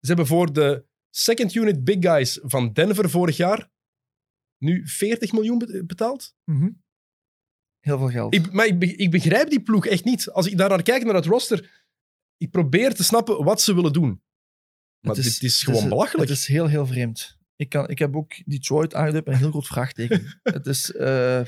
Ze hebben voor de second unit big guys van Denver vorig jaar nu 40 miljoen be- betaald. Mhm. Heel veel geld. Ik, maar ik, be- ik begrijp die ploeg echt niet. Als ik daar naar kijk, naar het roster, ik probeer te snappen wat ze willen doen. Maar Het dit is het gewoon belachelijk. Het is heel, heel vreemd. Ik, kan, ik heb ook Detroit aangeduid met een heel groot vraagteken. <laughs> het, is, eh,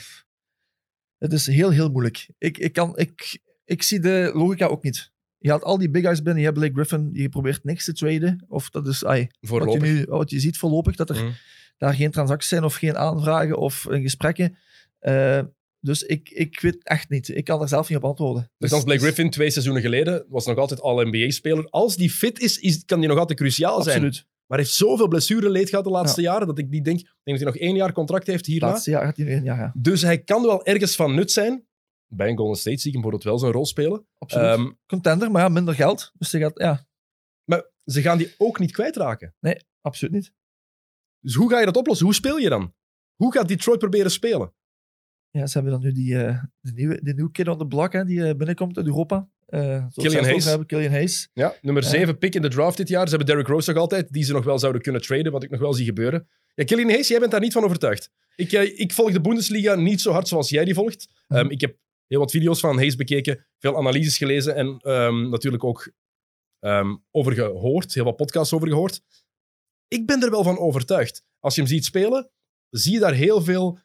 het is heel, heel moeilijk. Ik, ik, kan, ik, ik zie de logica ook niet. Je haalt al die big guys binnen, je hebt Blake Griffin, je probeert niks te traden. Of dat is ai, wat, je nu, wat je ziet voorlopig, dat er Mhm. daar geen transacties zijn of geen aanvragen of eh, gesprekken. Eh, dus ik, ik weet echt niet. Ik kan er zelf niet op antwoorden. Dus als Blake Griffin twee seizoenen geleden was nog altijd All-NBA-speler. Als die fit is, is, kan die nog altijd cruciaal zijn. Maar hij heeft zoveel blessureleed gehad de laatste jaren, dat ik niet denk, ik denk dat hij nog één jaar contract heeft hierna. laatste jaar gaat hij nu in. Ja. Dus hij kan wel ergens van nut zijn. Bij een Golden State zie ik hem bijvoorbeeld wel zo'n rol spelen. Absoluut. Ehm, Contender, maar ja, minder geld. Dus hij gaat, ja, maar ze gaan die ook niet kwijtraken. absoluut niet. Dus hoe ga je dat oplossen? Hoe speel je dan? Hoe gaat Detroit proberen spelen? Ja, ze hebben dan nu die, eh, de, nieuwe, de nieuwe kid on the block hè, die eh, binnenkomt uit Europa. Eh, zoals Killian Hayes. Hebben, Killian Hayes. Ja, nummer Ja. 7 pick in de draft dit jaar. Ze hebben Derrick Rose nog altijd, die ze nog wel zouden kunnen traden, wat ik nog wel zie gebeuren. Ja, Killian Hayes, jij bent daar niet van overtuigd. Ik, eh, ik volg de Bundesliga niet zo hard zoals jij die volgt. Mhm. Ehm, ik heb heel wat video's van Hayes bekeken, veel analyses gelezen en ehm, natuurlijk ook ehm, over gehoord, heel wat podcasts over gehoord. Ik ben er wel van overtuigd. Als je hem ziet spelen, zie je daar heel veel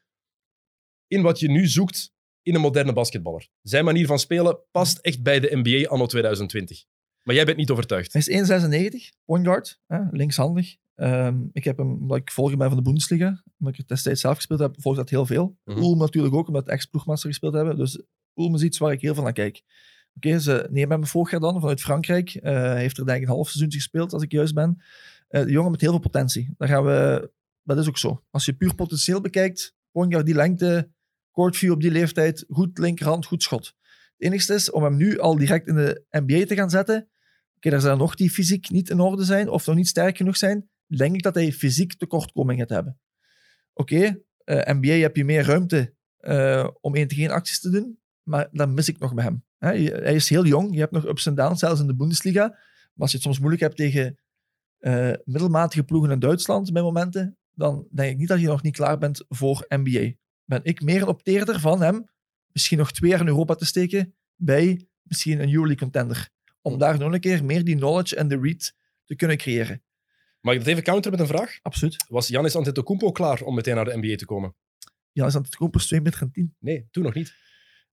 in wat je nu zoekt in een moderne basketballer. Zijn manier van spelen past echt bij de NBA anno 2020. Maar jij bent niet overtuigd. Hij is 1,96, point guard, hè, linkshandig. Ehm, ik heb hem, omdat ik volger ben van de Bundesliga, omdat ik het destijds zelf gespeeld heb, volg dat heel veel. Mhm. Ulm natuurlijk ook, omdat ex-ploegmaster gespeeld hebben. Dus Ulm is iets waar ik heel veel naar kijk. Oké, ze nemen hem vorig jaar dan vanuit Frankrijk. Eh, Hij heeft er denk ik een half seizoen gespeeld, als ik juist ben. Eh, de jongen met heel veel potentie. Daar gaan we, dat is ook zo. Als je puur potentieel bekijkt, point guard die lengte, court view op die leeftijd, goed linkerhand, goed schot. Het enigste is om hem nu al direct in de NBA te gaan zetten. Oké, daar zijn nog die fysiek niet in orde zijn of nog niet sterk genoeg zijn. Denk ik dat hij fysiek tekortkomingen gaat hebben. Oké, eh, NBA heb je meer ruimte eh, om één tegen acties te doen, maar dat mis ik nog bij hem. Hij is heel jong, je hebt nog ups en downs, zelfs in de Bundesliga. Maar als je het soms moeilijk hebt tegen eh, middelmatige ploegen in Duitsland bij momenten, dan denk ik niet dat je nog niet klaar bent voor NBA. Ben ik meer een opteerder van hem misschien nog twee jaar in Europa te steken bij misschien een Euroleague contender. Om daar nog een keer meer die knowledge en de read te kunnen creëren. Mag ik dat even counteren met een vraag? Absoluut. Was Giannis Antetokounmpo klaar om meteen naar de NBA te komen? Ja, is aan het kopen 2 meter en 10. Nee, toen nog niet.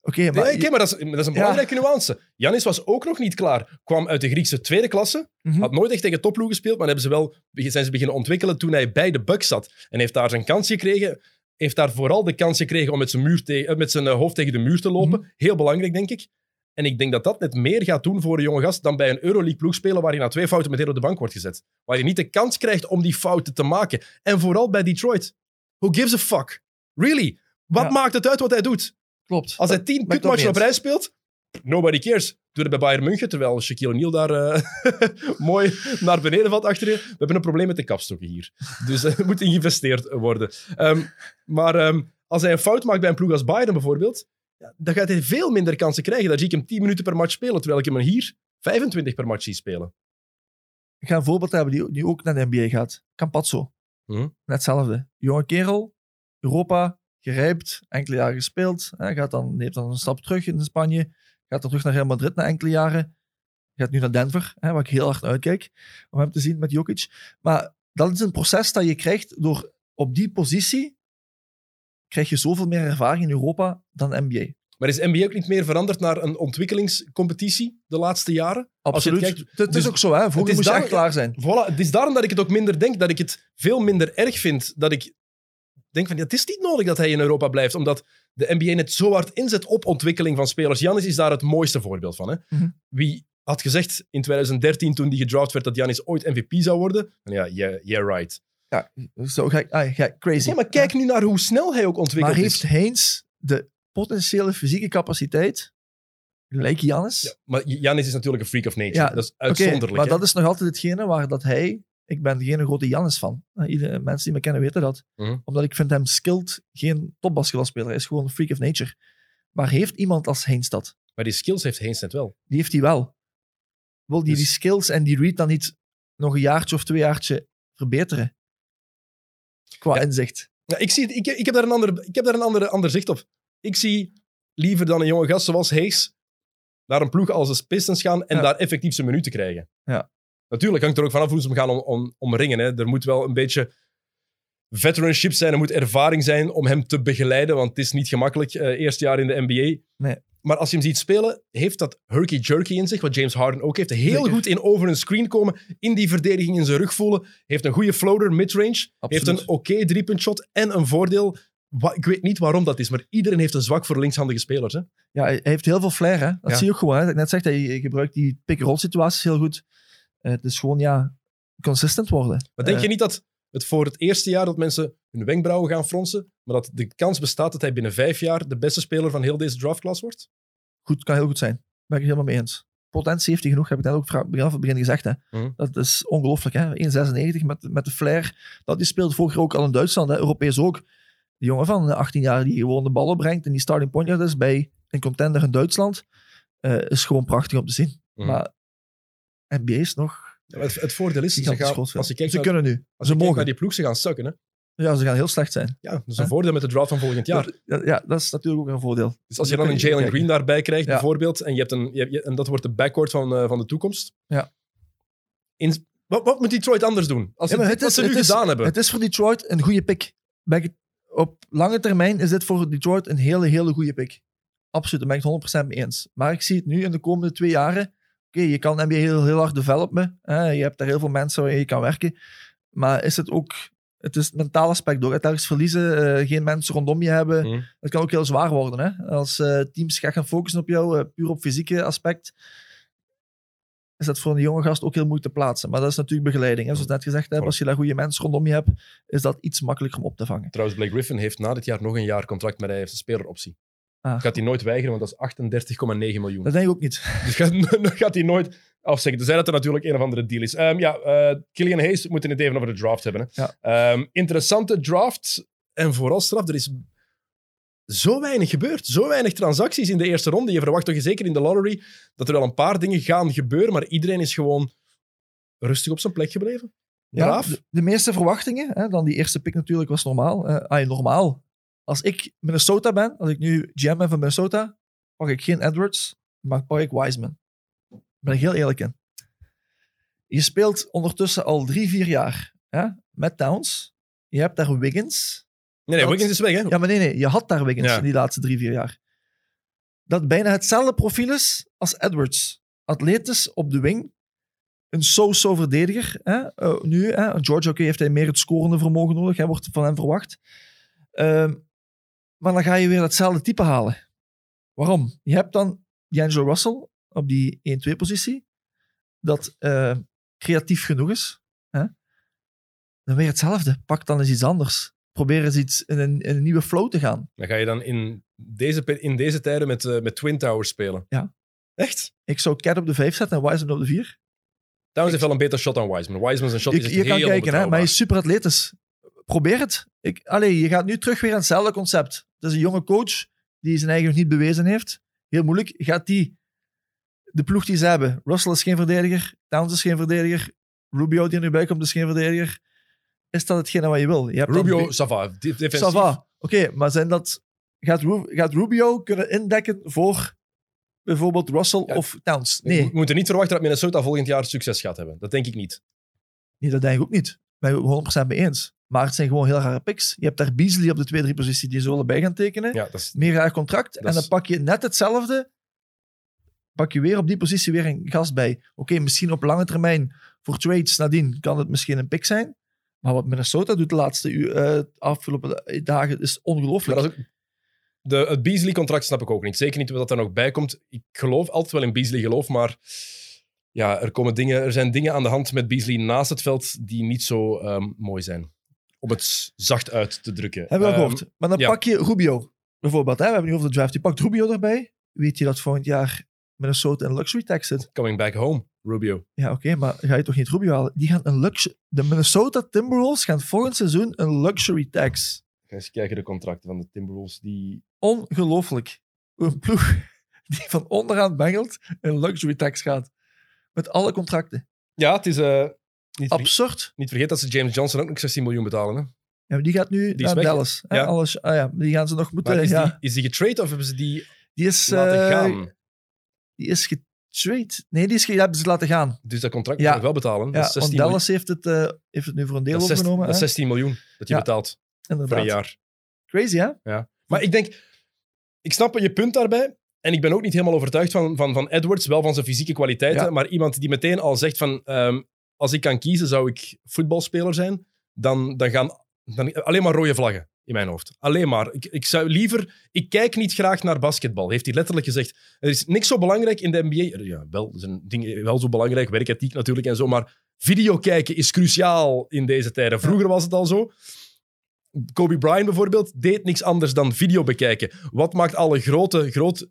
Oké, maar... Nee, maar dat is, dat is een Ja. belangrijke nuance. Janis was ook nog niet klaar. Kwam uit de Griekse tweede klasse. Mhm. Had nooit echt tegen topploeg gespeeld, maar hebben ze wel, zijn ze beginnen ontwikkelen toen hij bij de Bucks zat. En heeft daar zijn kans gekregen. Heeft daar vooral de kans gekregen om met zijn, muur te- eh, met zijn eh, hoofd tegen de muur te lopen. Mhm. Heel belangrijk, denk ik. En ik denk dat dat net meer gaat doen voor een jonge gast dan bij een Euroleague-ploeg spelen waar je na twee fouten meteen op de bank wordt gezet. Waar je niet de kans krijgt om die fouten te maken. En vooral bij Detroit. Who gives a fuck? Really? Wat Ja. maakt het uit wat hij doet? Klopt. Als hij tien kutmatchen op rij speelt, nobody cares. Doe het bij Bayern München, terwijl Shaquille O'Neal daar eh, <laughs> mooi naar beneden valt achter je. We hebben een probleem met de kapstokken hier. Dus eh, er moet geïnvesteerd worden. Ehm, maar ehm, als hij een fout maakt bij een ploeg als Bayern bijvoorbeeld, ja, dan gaat hij veel minder kansen krijgen. Dan zie ik hem 10 minuten per match spelen, terwijl ik hem hier 25 per match zie spelen. Ik ga een voorbeeld hebben die, die ook naar de NBA gaat. Campazzo. Mhm. Net hetzelfde. Jonge kerel, Europa, gerijpt, enkele jaren gespeeld. Hij gaat dan, neemt dan een stap terug in Spanje. Gaat dan terug naar Real Madrid na enkele jaren. Gaat nu naar Denver, hè, waar ik heel hard uitkijk om hem te zien met Jokic. Maar dat is een proces dat je krijgt door op die positie krijg je zoveel meer ervaring in Europa dan NBA. Maar is NBA ook niet meer veranderd naar een ontwikkelingscompetitie de laatste jaren? Absoluut. kijkt- het, het dus is ook zo, hè. Vroeger is moest je daar- echt klaar zijn. Voilà, het is daarom dat ik het ook minder denk, dat ik het veel minder erg vind. Dat ik denk van, ja, het is niet nodig dat hij in Europa blijft, omdat de NBA net zo hard inzet op ontwikkeling van spelers. Janis is daar het mooiste voorbeeld van. Hè? Mhm. Wie had gezegd in 2013, toen die gedraft werd, dat Janis ooit MVP zou worden? En ja, yeah, yeah right. Ja, zo ga ik, ah, ga, crazy. Ja, maar kijk nu naar hoe snel hij ook ontwikkeld Maar heeft is. Heens de potentiële fysieke capaciteit, gelijk Jannis? Ja, maar Janis is natuurlijk een freak of nature. Ja, dat is uitzonderlijk. maar hè. dat is nog altijd hetgene waar dat hij... Ik ben geen grote Jannis van. Iedere, mensen die me kennen weten dat. Mhm. Omdat ik vind hem skilled geen topbasketbalspeler. Hij is gewoon een freak of nature. Maar heeft iemand als Heens dat? Maar die skills heeft Heens net wel. Die heeft hij wel. Wil die Dus- die skills en die read dan niet nog een jaartje of twee jaartje verbeteren? Qua Ja. inzicht. Ja, ik, zie, ik, ik heb daar een, ander, ik heb daar een andere, ander zicht op. Ik zie liever dan een jonge gast zoals Hayes naar een ploeg als de Pistons gaan en Ja. daar effectief zijn minuten krijgen. Ja. Natuurlijk hangt er ook vanaf hoe ze hem gaan om, om, omringen. Hè. Er moet wel een beetje veteranship zijn, er moet ervaring zijn om hem te begeleiden, want het is niet gemakkelijk, eh eerste jaar in de NBA. Nee. Maar als je hem ziet spelen, heeft dat herky-jerky in zich, wat James Harden ook heeft. Heel Zeker. goed in over een screen komen, in die verdediging in zijn rug voelen. Heeft een goede floater, midrange. Heeft een oké driepuntshot en een voordeel. Ik weet niet waarom dat is, maar iedereen heeft een zwak voor linkshandige spelers. Hè? Ja, hij heeft heel veel flair. Hè? Dat Ja. zie je ook gewoon. Hè? Dat ik net zeg, hij gebruikt die pick-and-roll situaties heel goed. Eh, het is gewoon, ja, consistent worden. Maar denk Eh, je niet dat het voor het eerste jaar dat mensen hun wenkbrauwen gaan fronsen, maar dat de kans bestaat dat hij binnen vijf jaar de beste speler van heel deze draftklasse wordt? Goed, kan heel goed zijn. Daar ben ik het helemaal mee eens. Potentie heeft hij genoeg, heb ik net ook vanaf het begin gezegd. Hè. Mhm. Dat is ongelooflijk. hè. 1,96 met, met de flair. Dat die speelt vorig jaar ook al in Duitsland, hè. Europees ook. Die jongen van 18 jaar die gewoon de ballen brengt en die starting point is bij een contender in Duitsland, eh, is gewoon prachtig om te zien. Mhm. Maar NBA is nog Ja, het, het voordeel is, ze gaan, als je kijkt, Ze naar, kunnen nu. als je Ze kijkt mogen. naar die ploeg, ze gaan sukken. Hè? Ja, ze gaan heel slecht zijn. Ja, dat is een voordeel met de draft van volgend jaar. Ja, ja, dat is natuurlijk ook een voordeel. Dus als je dan een Jalen kijken. Green daarbij krijgt, Ja. bijvoorbeeld, en, je hebt een, je hebt- je- en dat wordt de backcourt van, eh, van de toekomst. Ja. In, wat, wat moet Detroit anders doen? Als ze Ja, dit wat ze nu het is- gedaan hebben. Het is voor Detroit een goede pick. Ben ik het- op lange termijn is dit voor Detroit een hele, hele goede pick. Absoluut, daar ben ik het 100% mee eens. Maar ik zie het nu in de komende twee jaren. Je kan NBA heel, heel hard developen. Hè? Je hebt daar heel veel mensen waar je kan werken. Maar is het ook... Het is het mentale aspect door. Het ergens verliezen, eh, geen mensen rondom je hebben. Mhm. Het kan ook heel zwaar worden. Hè? Als eh, teams gaan gaan focussen op jou, eh, puur op fysieke aspect, is dat voor een jonge gast ook heel moeilijk te plaatsen. Maar dat is natuurlijk begeleiding. Hè? Zoals ik net gezegd heb, als je daar goede mensen rondom je hebt, is dat iets makkelijker om op te vangen. Trouwens, Blake Griffin heeft na dit jaar nog een jaar contract, maar hij heeft een speleroptie. Ah. Gaat hij nooit weigeren, want dat is 38,9 miljoen. Dat denk ik ook niet. <laughs> Dus gaat, <laughs> gaat hij nooit afzeggen. Tenzij dat er natuurlijk een of andere deal is. Ehm, ja, eh Killian Hayes, we moeten het even over de draft hebben. Hè. Ja. Ehm, interessante draft. En vooral straf, er is zo weinig gebeurd. Zo weinig transacties in de eerste ronde. Je verwacht toch zeker in de lottery dat er wel een paar dingen gaan gebeuren, maar iedereen is gewoon rustig op zijn plek gebleven. Ja, de, de meeste verwachtingen, hè, dan die eerste pick natuurlijk, was normaal. Eh ah, normaal. Als ik Minnesota ben, als ik nu GM ben van Minnesota, pak ik geen Edwards, maar pak ik Wiseman. Daar ben ik heel eerlijk in. Je speelt ondertussen al drie, vier jaar hè, met Towns. Je hebt daar Wiggins. Nee, nee, Dat- Wiggins is weg, hè? Ja, maar nee, nee, je had daar Wiggins Ja. in die laatste drie, vier jaar. dat bijna hetzelfde profiel is als Edwards. Atletisch op de wing. Een so-so verdediger. Hè? Eh, nu, hè? George, oké, heeft hij meer het scorende vermogen nodig. Hij wordt van hem verwacht. Ehm, maar dan ga je weer hetzelfde type halen. Waarom? Je hebt dan D'Angelo Russell op die 1-2-positie. Dat eh, creatief genoeg is. Hè? Dan weer hetzelfde. Pak dan eens iets anders. Probeer eens iets in een, in een nieuwe flow te gaan. Dan ga je dan in deze, in deze tijden met, eh, met Twin Towers spelen. Ja. Echt? Ik zou Cat op de 5 zetten en Wiseman op de 4. Towns heeft wel een beter shot dan Wiseman. Wiseman zijn shot Je, is je kan heel kijken, hè, maar hij is super atletisch. Probeer het. Ik, allee, je gaat nu terug weer aan hetzelfde concept. Het is een jonge coach die zijn eigen nog niet bewezen heeft. Heel moeilijk. Gaat die de ploeg die ze hebben? Russell is geen verdediger. Towns is geen verdediger. Rubio die er nu bij komt is geen verdediger. Is dat hetgene wat je wil? Je hebt Rubio, Sava, defensief. Ça va. Oké, maar zijn dat, gaat, gaat Rubio kunnen indekken voor bijvoorbeeld Russell Ja. of Towns? We Nee, moeten niet verwachten dat Minnesota volgend jaar succes gaat hebben. Dat denk ik niet. nee, dat denk ik ook niet. Ben ik het 100% mee eens. Maar het zijn gewoon heel rare picks. Je hebt daar Beasley op de 2-3 positie die ze willen bij gaan tekenen. Ja, dat is, Meer raar contract. Dat en dan is- pak je net hetzelfde. Pak je weer op die positie weer een gast bij. Oké, misschien op lange termijn voor trades nadien kan het misschien een pick zijn. Maar wat Minnesota doet de laatste eh, afgelopen dagen is ongelooflijk. de, het Beasley-contract snap ik ook niet. Zeker niet wat er nog bij komt. Ik geloof altijd wel in Beasley, geloof, maar ja, er, komen dingen, er zijn dingen aan de hand met Beasley naast het veld die niet zo ehm, mooi zijn. Om het zacht uit te drukken. Hebben we al Ehm, gehoord. Maar dan ja. pak je Rubio bijvoorbeeld. Hè? We hebben nu over de draft. Je pakt Rubio erbij. Weet je dat volgend jaar Minnesota een luxury tax zit? Coming back home, Rubio. Ja, oké, maar ga je toch niet Rubio halen? Die gaan een luxury... De Minnesota Timberwolves gaan volgend seizoen een luxury tax. Ga eens kijken de contracten van de Timberwolves. Die... Ongelooflijk. Een ploeg <laughs> die van onderaan bengelt een luxury tax gaat. Met alle contracten. Ja, het is... eh, niet, Absurd. niet vergeten dat ze James Johnson ook nog 16 miljoen betalen. Hè? Ja, maar die gaat nu naar weg? Dallas. hè? Ja. Alles, ah ja, die gaan ze nog moeten... Maar is, ja, die, is die getrade of hebben ze die die is... laten eh, gaan? Die is getrade. Nee, die is ge- die hebben ze laten gaan. Dus dat contract Ja. moet nog wel betalen. dat, Ja, is 16 want Dallas heeft het, eh, heeft het nu voor een deel dat, is 16, overgenomen. dat is hè? 16 miljoen dat je Ja. betaalt Inderdaad. voor een jaar. Crazy, hè? Maar ik denk, ik snap je punt daarbij. En ik ben ook niet helemaal overtuigd van, van, van Edwards, wel van zijn fysieke kwaliteiten. Ja. Maar iemand die meteen al zegt van, ehm, als ik kan kiezen, zou ik voetbalspeler zijn. Dan, dan gaan dan, alleen maar rode vlaggen in mijn hoofd. Alleen maar. Ik, ik zou liever, ik kijk niet graag naar basketbal, heeft hij letterlijk gezegd. Er is niks zo belangrijk in de NBA. Ja, wel, zijn dingen wel zo belangrijk, werkethiek natuurlijk en zo. Maar video kijken is cruciaal in deze tijden. Vroeger was het al zo. Kobe Bryant bijvoorbeeld deed niks anders dan video bekijken. Wat maakt alle grote, groot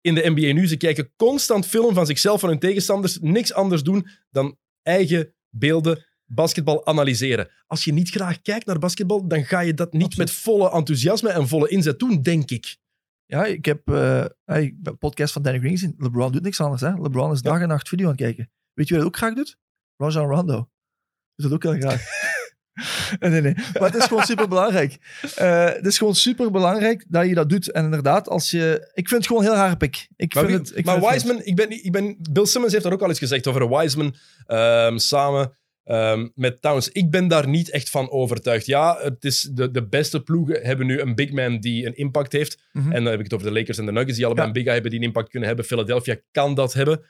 in de NBA nu? Ze kijken constant film van zichzelf, van hun tegenstanders. Niks anders doen dan eigen beelden, basketbal analyseren. Als je niet graag kijkt naar basketbal, dan ga je dat niet Absoluut. met volle enthousiasme en volle inzet doen, denk ik. Ja, ik heb eh, ik heb een podcast van Danny Green gezien. LeBron doet niks anders. Hè? LeBron is dag en nacht video aan het kijken. Weet je wie dat ook graag doet? Rajon Rondo. Doet dat ook heel graag. <laughs> nee, nee. Maar het is gewoon super belangrijk. het is gewoon super belangrijk dat je dat doet. En inderdaad, als je. Ik vind het gewoon heel pick. Ik Maar, vind wie- het, ik maar vind het Wiseman, ik ben, ik ben, Bill Simmons heeft daar ook al eens gezegd over Wiseman ehm, samen ehm, met Towns. Ik ben daar niet echt van overtuigd. Ja, het is de, de beste ploegen hebben nu een big man die een impact heeft. Mhm. En dan heb ik het over de Lakers en de Nuggets, die allebei Ja. een big guy hebben die een impact kunnen hebben. Philadelphia kan dat hebben.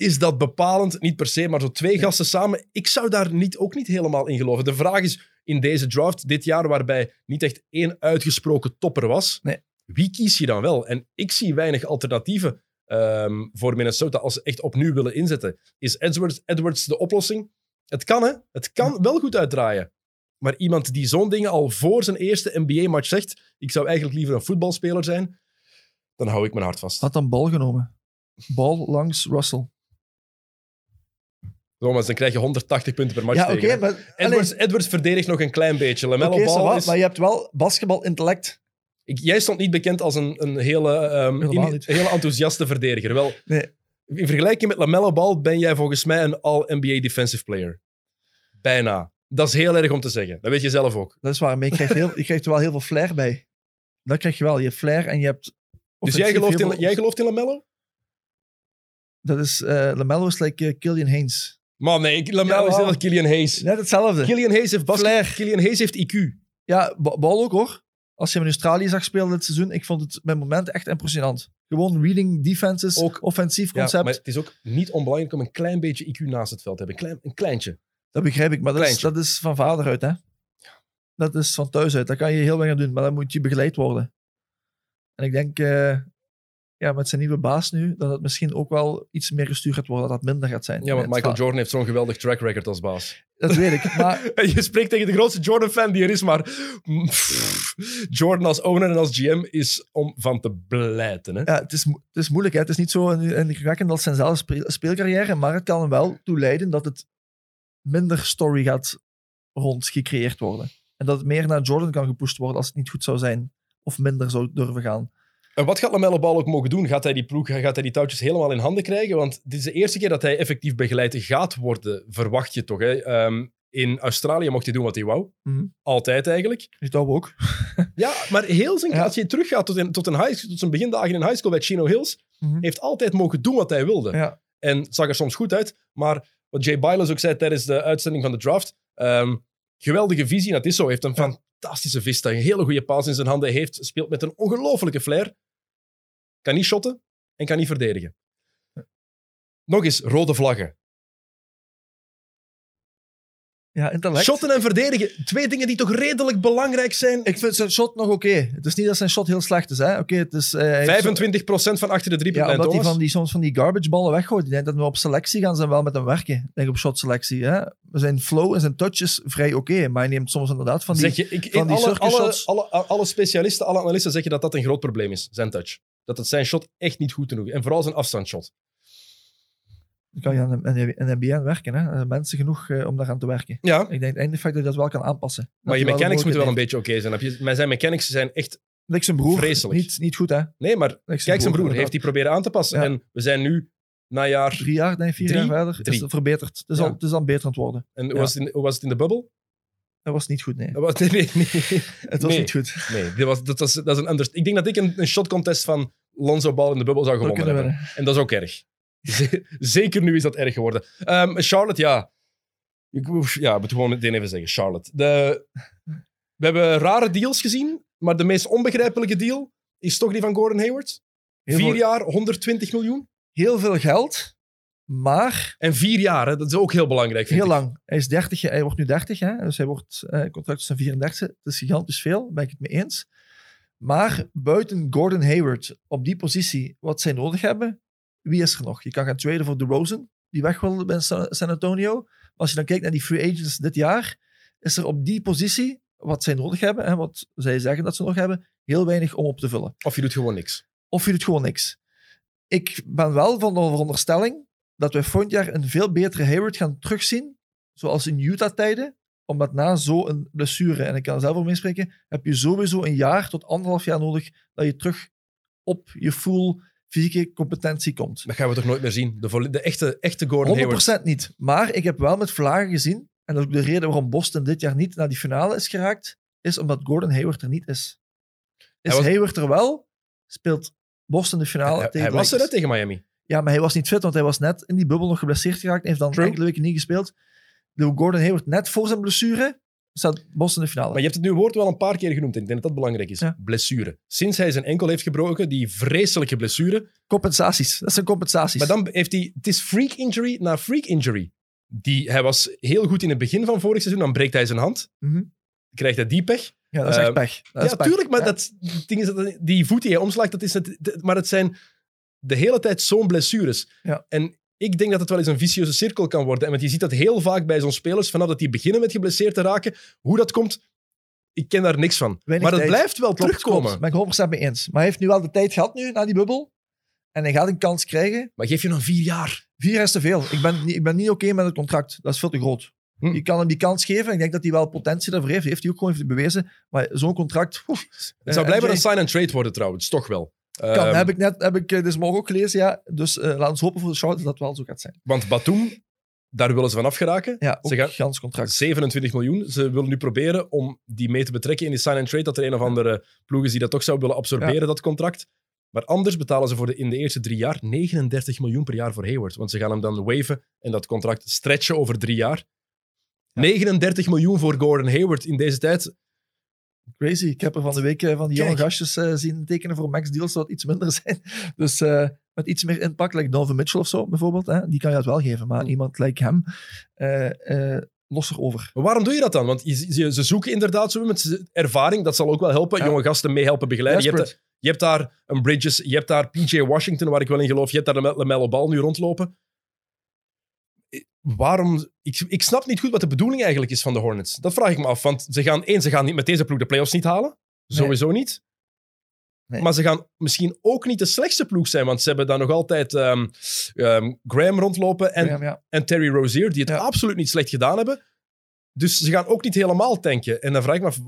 Is dat bepalend? Niet per se, maar zo twee gasten samen. Ik zou daar niet, ook niet helemaal in geloven. De vraag is in deze draft dit jaar, waarbij niet echt één uitgesproken topper was, Nee. wie kies je dan wel? En ik zie weinig alternatieven ehm, voor Minnesota als ze echt opnieuw willen inzetten. Is Edwards, Edwards de oplossing? Het kan, hè? Het kan wel goed uitdraaien. Maar iemand die zo'n dingen al voor zijn eerste NBA-match zegt: ik zou eigenlijk liever een voetbalspeler zijn, dan hou ik mijn hart vast. Had dan bal genomen. Bal langs Russell. Thomas, dan krijg je 180 punten per match Ja, tegen. maar. Edwards, Edwards verdedigt nog een klein beetje. Lamello Ball is... Maar je hebt wel basketbal-intellect. Jij stond niet bekend als een, een hele, ehm, in- hele enthousiaste verdediger. Wel, Nee. in vergelijking met Lamello Ball ben jij volgens mij een all-NBA defensive player. Bijna. Dat is heel erg om te zeggen. Dat weet je zelf ook. Dat is waar, maar je krijgt, heel, je krijgt er wel heel veel flair bij. Dat krijg je wel. Je hebt flair en je hebt... Dus jij gelooft, in, veel- jij gelooft in Lamello? Dat is... eh Lamello is like eh, Killian Haynes. Man, nee. ik- Lamello is als Killian Hayes. Net hetzelfde. Killian Hayes heeft basket. Flair. Killian Hayes heeft IQ. Ja, ba- bal ook hoor. als je hem in Australië zag spelen dit seizoen, ik vond het met momenten echt impressionant. Gewoon reading defenses, Ook- offensief Ja, concept. maar het is ook niet onbelangrijk om een klein beetje IQ naast het veld te hebben. Een, klein, een kleintje. Dat begrijp ik, maar dat is, dat is van vader uit, hè. Dat is van thuis uit. Daar kan je heel weinig aan doen, maar dan moet je begeleid worden. En ik denk, eh, ja, met zijn nieuwe baas nu, dat het misschien ook wel iets meer gestuurd gaat worden, dat dat minder gaat zijn. Ja, want Het Michael Jordan heeft zo'n geweldig track record als baas. Dat weet ik, maar <laughs> je spreekt tegen de grootste Jordan-fan die er is, maar Jordan als owner en als GM is om van te blijten. Hè? ja, het, is, het is moeilijk. Hè. Het is niet zo indrukwekkend als zijn zelf speel- speelcarrière, maar het kan wel toe leiden dat het minder story gaat rond gecreëerd worden. En dat het meer naar Jordan kan gepusht worden als het niet goed zou zijn. Of minder zou durven gaan. En wat gaat Lamelle Ball ook mogen doen? Gaat hij die ploeg, gaat hij die touwtjes helemaal in handen krijgen? Want dit is de eerste keer dat hij effectief begeleid gaat worden, verwacht je toch? Hè? Ehm, in Australië mocht hij doen wat hij wou. Mhm. Altijd eigenlijk. Dus dat ook. Ja, maar heel zijn, <laughs> Ja. als je teruggaat tot, in, tot, een high, tot zijn begindagen in high school bij Chino Hills, Mhm. heeft altijd mogen doen wat hij wilde. Ja. En zag er soms goed uit. Maar wat Jay Biles ook zei tijdens de uitzending van de draft, ehm, geweldige visie, en dat is zo. Heeft een Ja. Fantastische vista, een hele goede paas in zijn handen. Heeft, speelt met een ongelofelijke flair. Kan niet shotten en kan niet verdedigen. Nog eens, rode vlaggen. Ja, intellect. Shotten en verdedigen, twee dingen die toch redelijk belangrijk zijn. Ik vind zijn shot nog oké. Het is niet dat zijn shot heel slecht is. hè. Oké, het is... eh, heeft zo- 25% van achter de Ja, driepuntlijn, omdat hij die, soms van die garbage ballen weggooit. Ik denk dat we op selectie gaan ze wel met hem werken. Denk op shot selectie. Hè. Zijn flow en zijn touch is vrij oké. maar hij neemt soms inderdaad van die... Zeg je, ik, van die alle, alle, alle, alle specialisten, alle analisten zeggen dat dat een groot probleem is, zijn touch. Dat het zijn shot echt niet goed genoeg is. En vooral zijn afstandsshot. Dan kan je aan de NBA aan werken. Hè. Zijn mensen genoeg eh, om daaraan te werken. Ja, Ik denk eindelijk dat je dat wel kan aanpassen. Dat maar je mechanics moeten wel een beetje oké zijn. Heb je- Maar zijn mechanics zijn echt... Like zijn broer. Vreselijk. Niet, niet goed, hè. Nee, maar Like kijk, zijn broer heeft die proberen aan te passen. Ja. En we zijn nu na jaar... Drie jaar, vier Drie? jaar verder. Drie. Is het verbeterd. Het is, Ja. al, het is beter aan het worden. En hoe, was het in, hoe was het in de bubbel? Dat was niet goed, nee. Dat was- Nee, <laughs> nee, nee. Het was Nee. niet goed. nee dit was, dat, was, dat is een ander... Ik denk dat ik een, een shot contest van Lonzo Ball in de bubbel zou Dat gewonnen hebben. En dat is ook erg. <laughs> Zeker nu is dat erg geworden. Ehm, Charlotte, ja. Ik, ja, ik moet gewoon meteen even zeggen. Charlotte. De, we hebben rare deals gezien, maar de meest onbegrijpelijke deal is toch die van Gordon Hayward. Heel vier jaar, 120 miljoen. Heel veel geld, maar En vier jaar, hè, dat is ook heel belangrijk. Heel ik. lang. Hij is 30, hij wordt nu 30, hè? dus hij wordt eh, contract zijn 34. Het is gigantisch veel, daar ben ik het mee eens. Maar buiten Gordon Hayward op die positie, wat zij nodig hebben, wie is er nog? Je kan gaan traden voor DeRozan, die weg wil bij San San Antonio. Maar als je dan kijkt naar die free agents dit jaar, is er op die positie, wat zij nodig hebben, en wat zij zeggen dat ze nog hebben, heel weinig om op te vullen. Of je doet gewoon niks. Of je doet gewoon niks. Ik ben wel van de veronderstelling dat we volgend jaar een veel betere Hayward gaan terugzien, zoals in Utah-tijden, omdat na zo'n blessure, en ik kan er zelf over meespreken, heb je sowieso een jaar tot anderhalf jaar nodig dat je terug op je full fysieke competentie komt. Dat gaan we toch nooit meer zien. De, de echte, echte Gordon 100% Hayward. niet. Maar ik heb wel met vlagen gezien, en dat is ook de reden waarom Boston dit jaar niet naar die finale is geraakt, is omdat Gordon Hayward er niet is. Is was- Hayward er wel, speelt Boston de finale Hij, tegen hij was er Lakers. tegen Miami. Ja, maar hij was niet fit, want hij was net in die bubbel nog geblesseerd geraakt. en heeft dan enkele weken niet gespeeld. De Gordon Hayward net voor zijn blessure staat Boston in de finale. Maar je hebt het nu woord wel een paar keer genoemd en ik denk dat dat belangrijk is. Ja. Blessure. Sinds hij zijn enkel heeft gebroken, die vreselijke blessure, Compensaties. Dat zijn compensaties. Maar dan heeft hij... Het is freak injury na freak injury. Die, hij was heel goed in het begin van vorig seizoen, dan breekt hij zijn hand. Mhm. Krijgt hij die pech. Ja, dat is echt Eh, pech. Dat ja, tuurlijk, maar Ja. dat, het ding is dat die voet die hij omslaagt, dat is het, het- maar het zijn de hele tijd zo'n blessures. Ja. En ik denk dat het wel eens een vicieuze cirkel kan worden. En want je ziet dat heel vaak bij zo'n spelers, vanaf dat die beginnen met geblesseerd te raken, hoe dat komt, ik ken daar niks van. Weinig maar het tijd. blijft wel Klopt, terugkomen. klopt. Ben ik 100% mee eens. Maar hij heeft nu wel de tijd gehad nu, na die bubbel. En hij gaat een kans krijgen. Maar geef je nog vier jaar. Vier jaar is te veel. Ik ben niet, ik ben niet oké met het contract. Dat is veel te groot. Hm. Je kan hem die kans geven. Ik denk dat hij wel potentie daarvoor heeft. Heeft hij ook gewoon heeft hij bewezen. Maar zo'n contract... Het eh, zou blijkbaar MJ een sign-and-trade worden trouwens, toch wel. Kan, Ehm, heb ik net heb ik eh, dus morgen ook gelezen, ja. Dus eh laten we hopen voor de Charlotte dat het wel zo gaat zijn. Want Batum, daar willen ze van afgeraken. Ja, Ze gaan- gans contract. 27 miljoen. Ze willen nu proberen om die mee te betrekken in die sign-and-trade, dat er een of andere ploeg is die dat toch zou willen absorberen, dat contract. Maar anders betalen ze voor de, in de eerste drie jaar 39 miljoen per jaar voor Hayward. Want ze gaan hem dan waven en dat contract stretchen over drie jaar. 39 miljoen voor Gordon Hayward in deze tijd. Crazy. Ik heb er van de week eh, van die jonge gastjes eh, zien tekenen voor max deals, zou het iets minder <laughs> zijn. Dus eh, met iets meer impact, like Donovan Mitchell of zo bijvoorbeeld, hè, die kan je dat wel geven. Maar iemand like hem, eh eh los erover. Maar waarom doe je dat dan? Want je, ze, ze zoeken inderdaad zo met ervaring. Dat zal ook wel helpen. Ja. Jonge gasten meehelpen begeleiden. Je hebt, je hebt daar een Bridges, je hebt daar PJ Washington, waar ik wel in geloof. Je hebt daar de LaMelo Ball nu rondlopen. Waarom? Ik, ik snap niet goed wat de bedoeling eigenlijk is van de Hornets. Dat vraag ik me af. Want ze gaan, één, ze gaan niet met deze ploeg de playoffs niet halen. Sowieso niet. Nee. Maar ze gaan misschien ook niet de slechtste ploeg zijn, want ze hebben daar nog altijd ehm, ehm, Graham rondlopen en, ja. en Terry Rozier, die het Ja. absoluut niet slecht gedaan hebben. Dus ze gaan ook niet helemaal tanken. En dan vraag ik me af,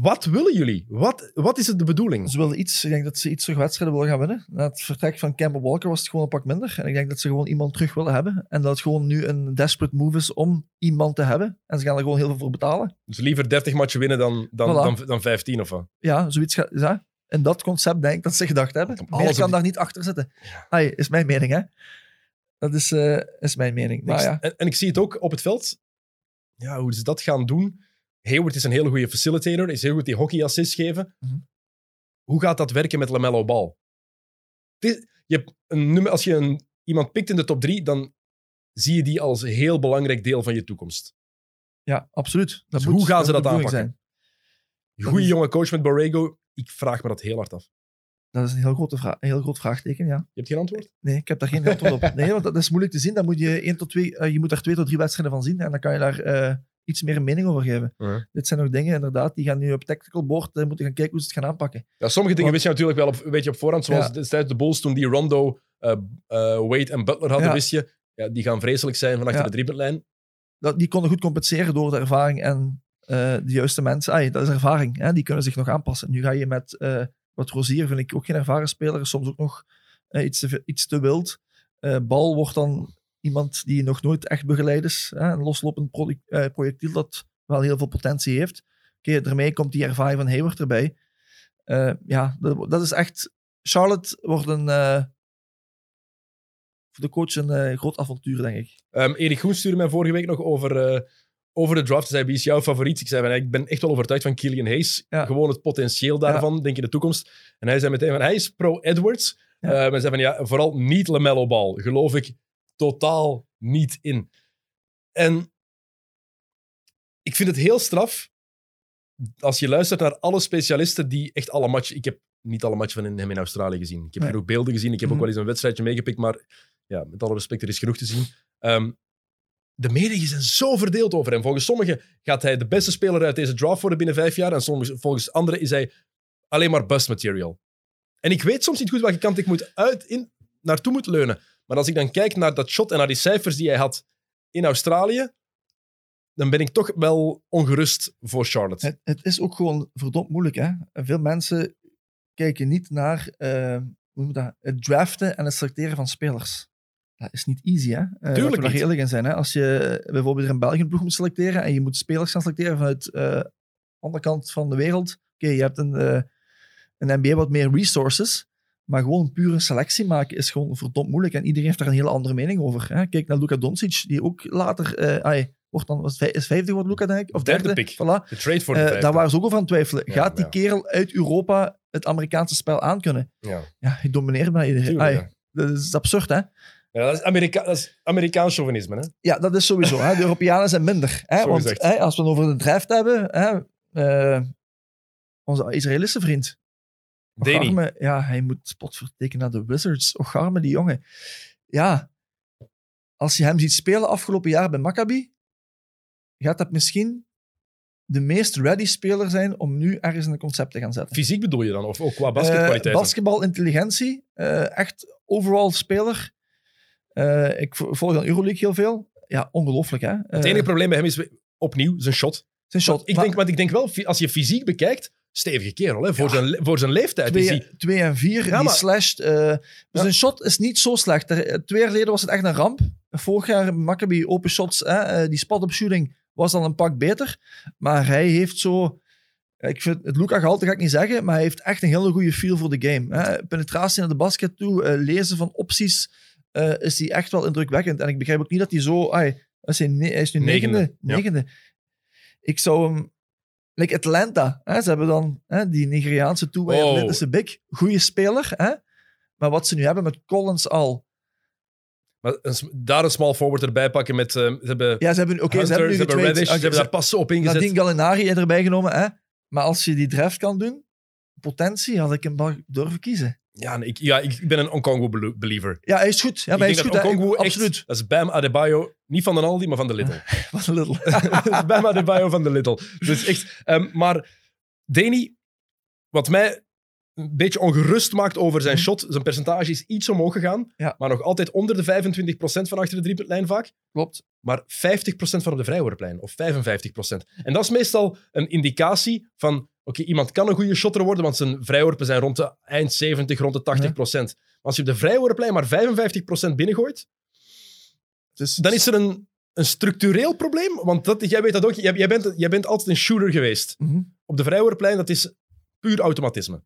wat willen jullie? Wat, wat is het de bedoeling? Ze willen iets, ik denk dat ze iets terug wedstrijden willen gaan winnen. Na het vertrek van Campbell Walker was het gewoon een pak minder. En ik denk dat ze gewoon iemand terug willen hebben. En dat het gewoon nu een desperate move is om iemand te hebben. En ze gaan er gewoon heel veel voor betalen. Dus liever 30 matchen winnen dan, dan, Voilà. dan, dan 15 of wat? Ja, zoiets gaat. Ja. En dat concept denk ik dat ze gedacht hebben. Alles kan daar niet achter zitten. Ai, is mijn mening, hè? Dat is, eh, is mijn mening. Maar Ik- ja, en, en ik zie het ook op het veld. Ja, hoe ze dat gaan doen. Hayward is een hele goede facilitator. Is heel goed die hockey-assist geven. Mhm. Hoe gaat dat werken met LaMelo Ball? Dit- je hebt een nummer, als je een, iemand pikt in de top drie, dan zie je die als een heel belangrijk deel van je toekomst. ja absoluut. Dat Dus moet- hoe gaan ze dat aanpakken? Is- jonge coach met Borrego. Ik vraag me dat heel hard af. Dat is een heel, grote vra- een heel groot vraagteken, ja. Je hebt geen antwoord? Nee, ik heb daar geen antwoord op. Nee, want dat is moeilijk te zien. Dan moet je, één tot twee, eh, je moet daar twee tot drie wedstrijden van zien. En dan kan je daar eh, iets meer een mening over geven. Dit zijn nog dingen, inderdaad, die gaan nu op tactical board eh, moeten gaan kijken hoe ze het gaan aanpakken. Ja, sommige dingen Want- wist je natuurlijk wel op, weet je, op voorhand. Zoals Ja. destijds de Bulls toen die Rondo, Wade en Butler hadden, Ja. wist je. Ja, die gaan vreselijk zijn van achter de driepuntlijn. Dat, die konden goed compenseren door de ervaring en de juiste mensen. Dat is ervaring, hè? die kunnen zich nog aanpassen. Nu ga je met wat Rozier, vind ik ook geen ervaren speler, soms ook nog eh, iets, te, iets te wild. Eh, Bal wordt dan iemand die nog nooit echt begeleid is. Een loslopend eh, projectiel dat wel heel veel potentie heeft. Oké, daarmee komt die ervaring van Hayward erbij. Ja, dat, dat is echt... Charlotte wordt een... voor de coach een groot avontuur, denk ik. Ehm, Erik Groen stuurde mij vorige week nog over, over de draft. Zei, wie is jouw favoriet? Ik zei, van, ik ben echt wel overtuigd van Killian Hayes. Ja. Gewoon het potentieel daarvan, denk in de toekomst. En hij zei meteen, van, hij is pro-Edwards. Ja. Eh, maar hij zei van, ja, vooral niet LaMelo Ball. Geloof ik totaal niet in. En ik vind het heel straf als je luistert naar alle specialisten die echt alle matchen... Ik heb niet alle matchen van hem in Australië gezien. Ik heb Nee. genoeg beelden gezien. Ik heb Mhm. ook wel eens een wedstrijdje meegepikt, maar ja, met alle respect, er is genoeg te zien. Ehm, de meningen zijn zo verdeeld over hem. Volgens sommigen gaat hij de beste speler uit deze draft worden binnen vijf jaar. En volgens anderen is hij alleen maar bust material. En ik weet soms niet goed welke kant ik moet uit, in, naartoe moet leunen. Maar als ik dan kijk naar dat shot en naar die cijfers die hij had in Australië, dan ben ik toch wel ongerust voor Charlotte. Het, is ook gewoon verdomd moeilijk. Hè? Veel mensen kijken niet naar eh, hoe dat, het draften en het selecteren van spelers. Dat is niet easy, hè? Eh, laten we daar niet. eerlijk in zijn. Hè? Als je bijvoorbeeld er een België ploeg moet selecteren en je moet spelers gaan selecteren vanuit eh, de andere kant van de wereld. Oké, je hebt een, eh, een NBA wat meer resources, maar gewoon een pure selectie maken is gewoon verdomd moeilijk. En iedereen heeft daar een hele andere mening over. Hè? Kijk naar Luka Doncic, die ook later... eh, ai, wordt dan, was vij- is vijfde wordt Luka, denk ik? Of Derde derde, pick. Voilà. De trade voor de Eh, vijfde. daar waren ze ook aan het twijfelen. Ja, Gaat die ja. kerel uit Europa het Amerikaanse spel aankunnen? Ja, Ja, hij domineert bij iedereen. tuurlijk, ja. Dat is absurd, hè? Ja, dat, is Amerika dat is Amerikaans chauvinisme. Hè? Ja, dat is sowieso. Hè? De Europeanen zijn minder. Hè? Zo Want hè, als we het over de draft hebben, hè, eh, onze Israëlische vriend. Danny. Ocharme, ja, hij moet spot vertekenen naar de Wizards. Ocharme, die jongen. Ja, als je hem ziet spelen afgelopen jaar bij Maccabi, gaat dat misschien de meest ready speler zijn om nu ergens in een concept te gaan zetten. Fysiek bedoel je dan? Of ook qua basketkwaliteit? Eh, basketbalintelligentie, eh, echt overall speler. Eh, ik vo- volg dan Euroleague heel veel. Ja, ongelooflijk, hè? het enige probleem bij hem is opnieuw zijn shot. zijn shot. Ik Maar denk, want ik denk wel, als je fysiek bekijkt, stevige kerel. Hè? Voor, zijn, voor zijn leeftijd is hij... twee, twee en vier, Ja, die maar- slasht. eh, Zijn shot is niet zo slecht. Er- eh, twee jaar geleden was het echt een ramp. Vorig jaar Maccabi open shots, hè, eh, die spot-up shooting was dan een pak beter. Maar hij heeft zo... Ik vind het Luca-gehalte ga ik niet zeggen, maar hij heeft echt een hele goede feel voor de game. Hè. Penetratie naar de basket toe, eh, lezen van opties, eh, is hij echt wel indrukwekkend. En ik begrijp ook niet dat hij zo... ai, hij, is, hij, ne- hij is nu Negende, negende. ja. Ik zou hem like Atlanta. Hè? Ze hebben dan hè, die Nigeriaanse two-way Oh. atletische big. Goeie speler. Hè? Maar wat ze nu hebben met Collins al. Maar een daar een small forward erbij pakken met... eh, ze hebben Ja, ze hebben, oké, ze hebben nu ze hebben. Reddish, ze Oké, hebben daar pas op ingezet. Nadine Gallinari erbij genomen. Hè? Maar als je die draft kan doen, potentie had ik hem durven kiezen. Ja, nee, ik, ja, ik ben een Onkongwu-believer. Ja, hij is goed. Ja, maar hij ik is denk goed. dat. Onkongwu echt... Absoluut. Dat is Bam Adebayo, niet van de Aldi, maar van de Little. Wat een little. dat is Bam Adebayo van de Little. Dus echt... ehm, maar Danny, wat mij een beetje ongerust maakt over zijn Mhm. shot, zijn percentage is iets omhoog gegaan, Ja. maar nog altijd onder de 25% van achter de driepuntlijn vaak. Klopt. maar 50% van op de vrijworplijn, of 55%. En dat is meestal een indicatie van, oké, iemand kan een goede shotter worden, want zijn vrijworpen zijn rond de eind 70, rond de 80%. Maar als je op de vrijworplijn maar 55% binnengooit, Dus, dan is er een, een structureel probleem. Want dat, jij weet dat ook, jij, jij, bent, jij bent altijd een shooter geweest. Mhm. Op de vrijworplijn, dat is puur automatisme.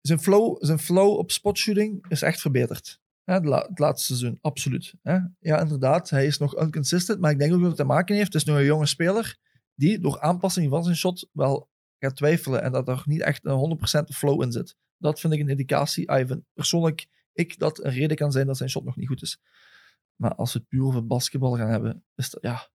zijn, flow, zijn flow op spotshooting is echt verbeterd. Hè, het, la- het laatste seizoen, absoluut. Hè. Ja, inderdaad, hij is nog inconsistent, maar ik denk ook dat het te maken heeft. Het is nog een jonge speler die door aanpassing van zijn shot wel gaat twijfelen en dat er niet echt een 100% flow in zit. Dat vind ik een indicatie. Ah, vind persoonlijk ik dat een reden kan zijn dat zijn shot nog niet goed is. Maar als we het puur over basketbal gaan hebben, is dat ja,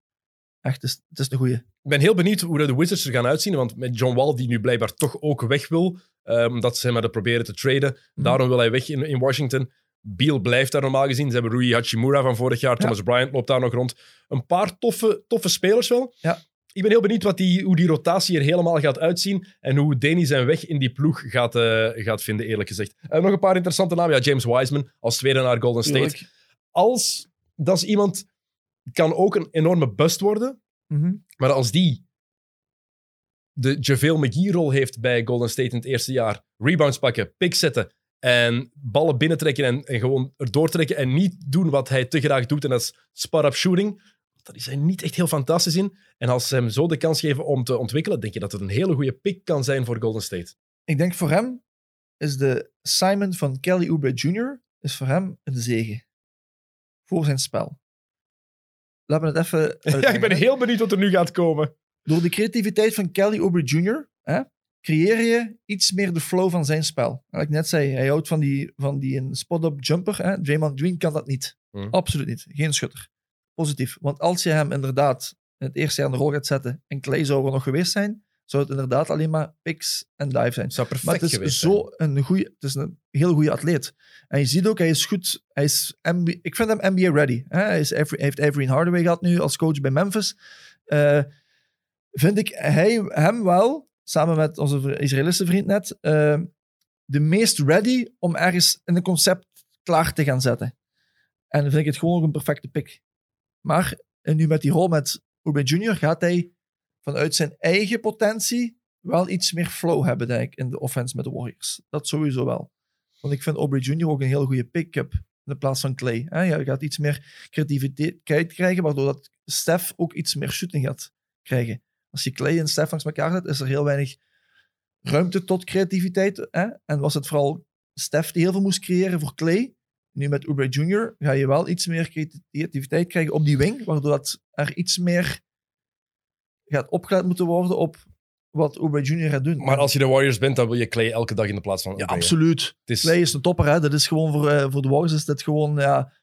echt, het is, het is een goeie. Ik ben heel benieuwd hoe de Wizards er gaan uitzien. Want met John Wall, die nu blijkbaar toch ook weg wil, eh, omdat ze hem hadden proberen te traden. Mhm. Daarom wil hij weg in, in Washington. Beal blijft daar normaal gezien. Ze hebben Rui Hachimura van vorig jaar. Thomas Bryant loopt daar nog rond. Een paar toffe, toffe spelers wel. Ja. Ik ben heel benieuwd wat die, hoe die rotatie er helemaal gaat uitzien. En hoe Danny zijn weg in die ploeg gaat, eh, gaat vinden, eerlijk gezegd. En nog een paar interessante namen. Ja, James Wiseman als tweede naar Golden State. Als, dat is iemand... Kan ook een enorme bust worden. Mhm. Maar als die de JaVale McGee-rol heeft bij Golden State in het eerste jaar, rebounds pakken, picks zetten en ballen binnentrekken en, en gewoon erdoor trekken en niet doen wat hij te graag doet, en dat is spot-up shooting, dat is hij niet echt heel fantastisch in. En als ze hem zo de kans geven om te ontwikkelen, denk je dat het een hele goede pick kan zijn voor Golden State. Ik denk voor hem is de Simon van Kelly Oubre Jr. is voor hem een zegen. Voor zijn spel. Laten we het even <laughs> Ja, ik ben heel benieuwd wat er nu gaat komen. Door de creativiteit van Kelly Oubre Jr. Hè, creëer je iets meer de flow van zijn spel. Wat ik net zei, hij houdt van die, van die een spot-up jumper. Hè. Draymond Green kan dat niet. Hmm. Absoluut niet. Geen schutter. Positief. Want als je hem inderdaad in het eerste jaar in de rol gaat zetten en Clay zou er nog geweest zijn, zou het inderdaad alleen maar picks en dive zijn. Het zou perfect Maar het is geweest zijn. zo een goeie, het is een heel goede atleet. En je ziet ook, hij is goed. Hij is ik vind hem NBA ready. Hij, is Avery, hij heeft Avery Hardaway gehad nu als coach bij Memphis. Eh, vind ik hij, hem wel, samen met onze Israëlische vriend net, eh, de meest ready om ergens in een concept klaar te gaan zetten. En dan vind ik het gewoon ook een perfecte pick. Maar en nu met die rol met Ube Junior gaat hij vanuit zijn eigen potentie wel iets meer flow hebben, denk ik, in de offense met de Warriors. Dat sowieso wel. Want ik vind Aubrey Jr. ook een heel goede pick-up in de plaats van Clay. Hè? Je gaat iets meer creativiteit krijgen, waardoor dat Steph ook iets meer shooting gaat krijgen. Als je Clay en Steph langs elkaar zet, is er heel weinig ruimte tot creativiteit. En was het vooral Steph die heel veel moest creëren voor Clay. Nu met Oubre Jr. ga je wel iets meer creativiteit krijgen op die wing, waardoor dat er iets meer gaat opgeleid moeten worden op wat Oubre Jr. gaat doen. Maar als je de Warriors bent, dan wil je Clay elke dag in de plaats van ja, absoluut. Het is, Clay is een topper, hè. Dat is gewoon voor, eh, voor de Warriors is dat gewoon ja,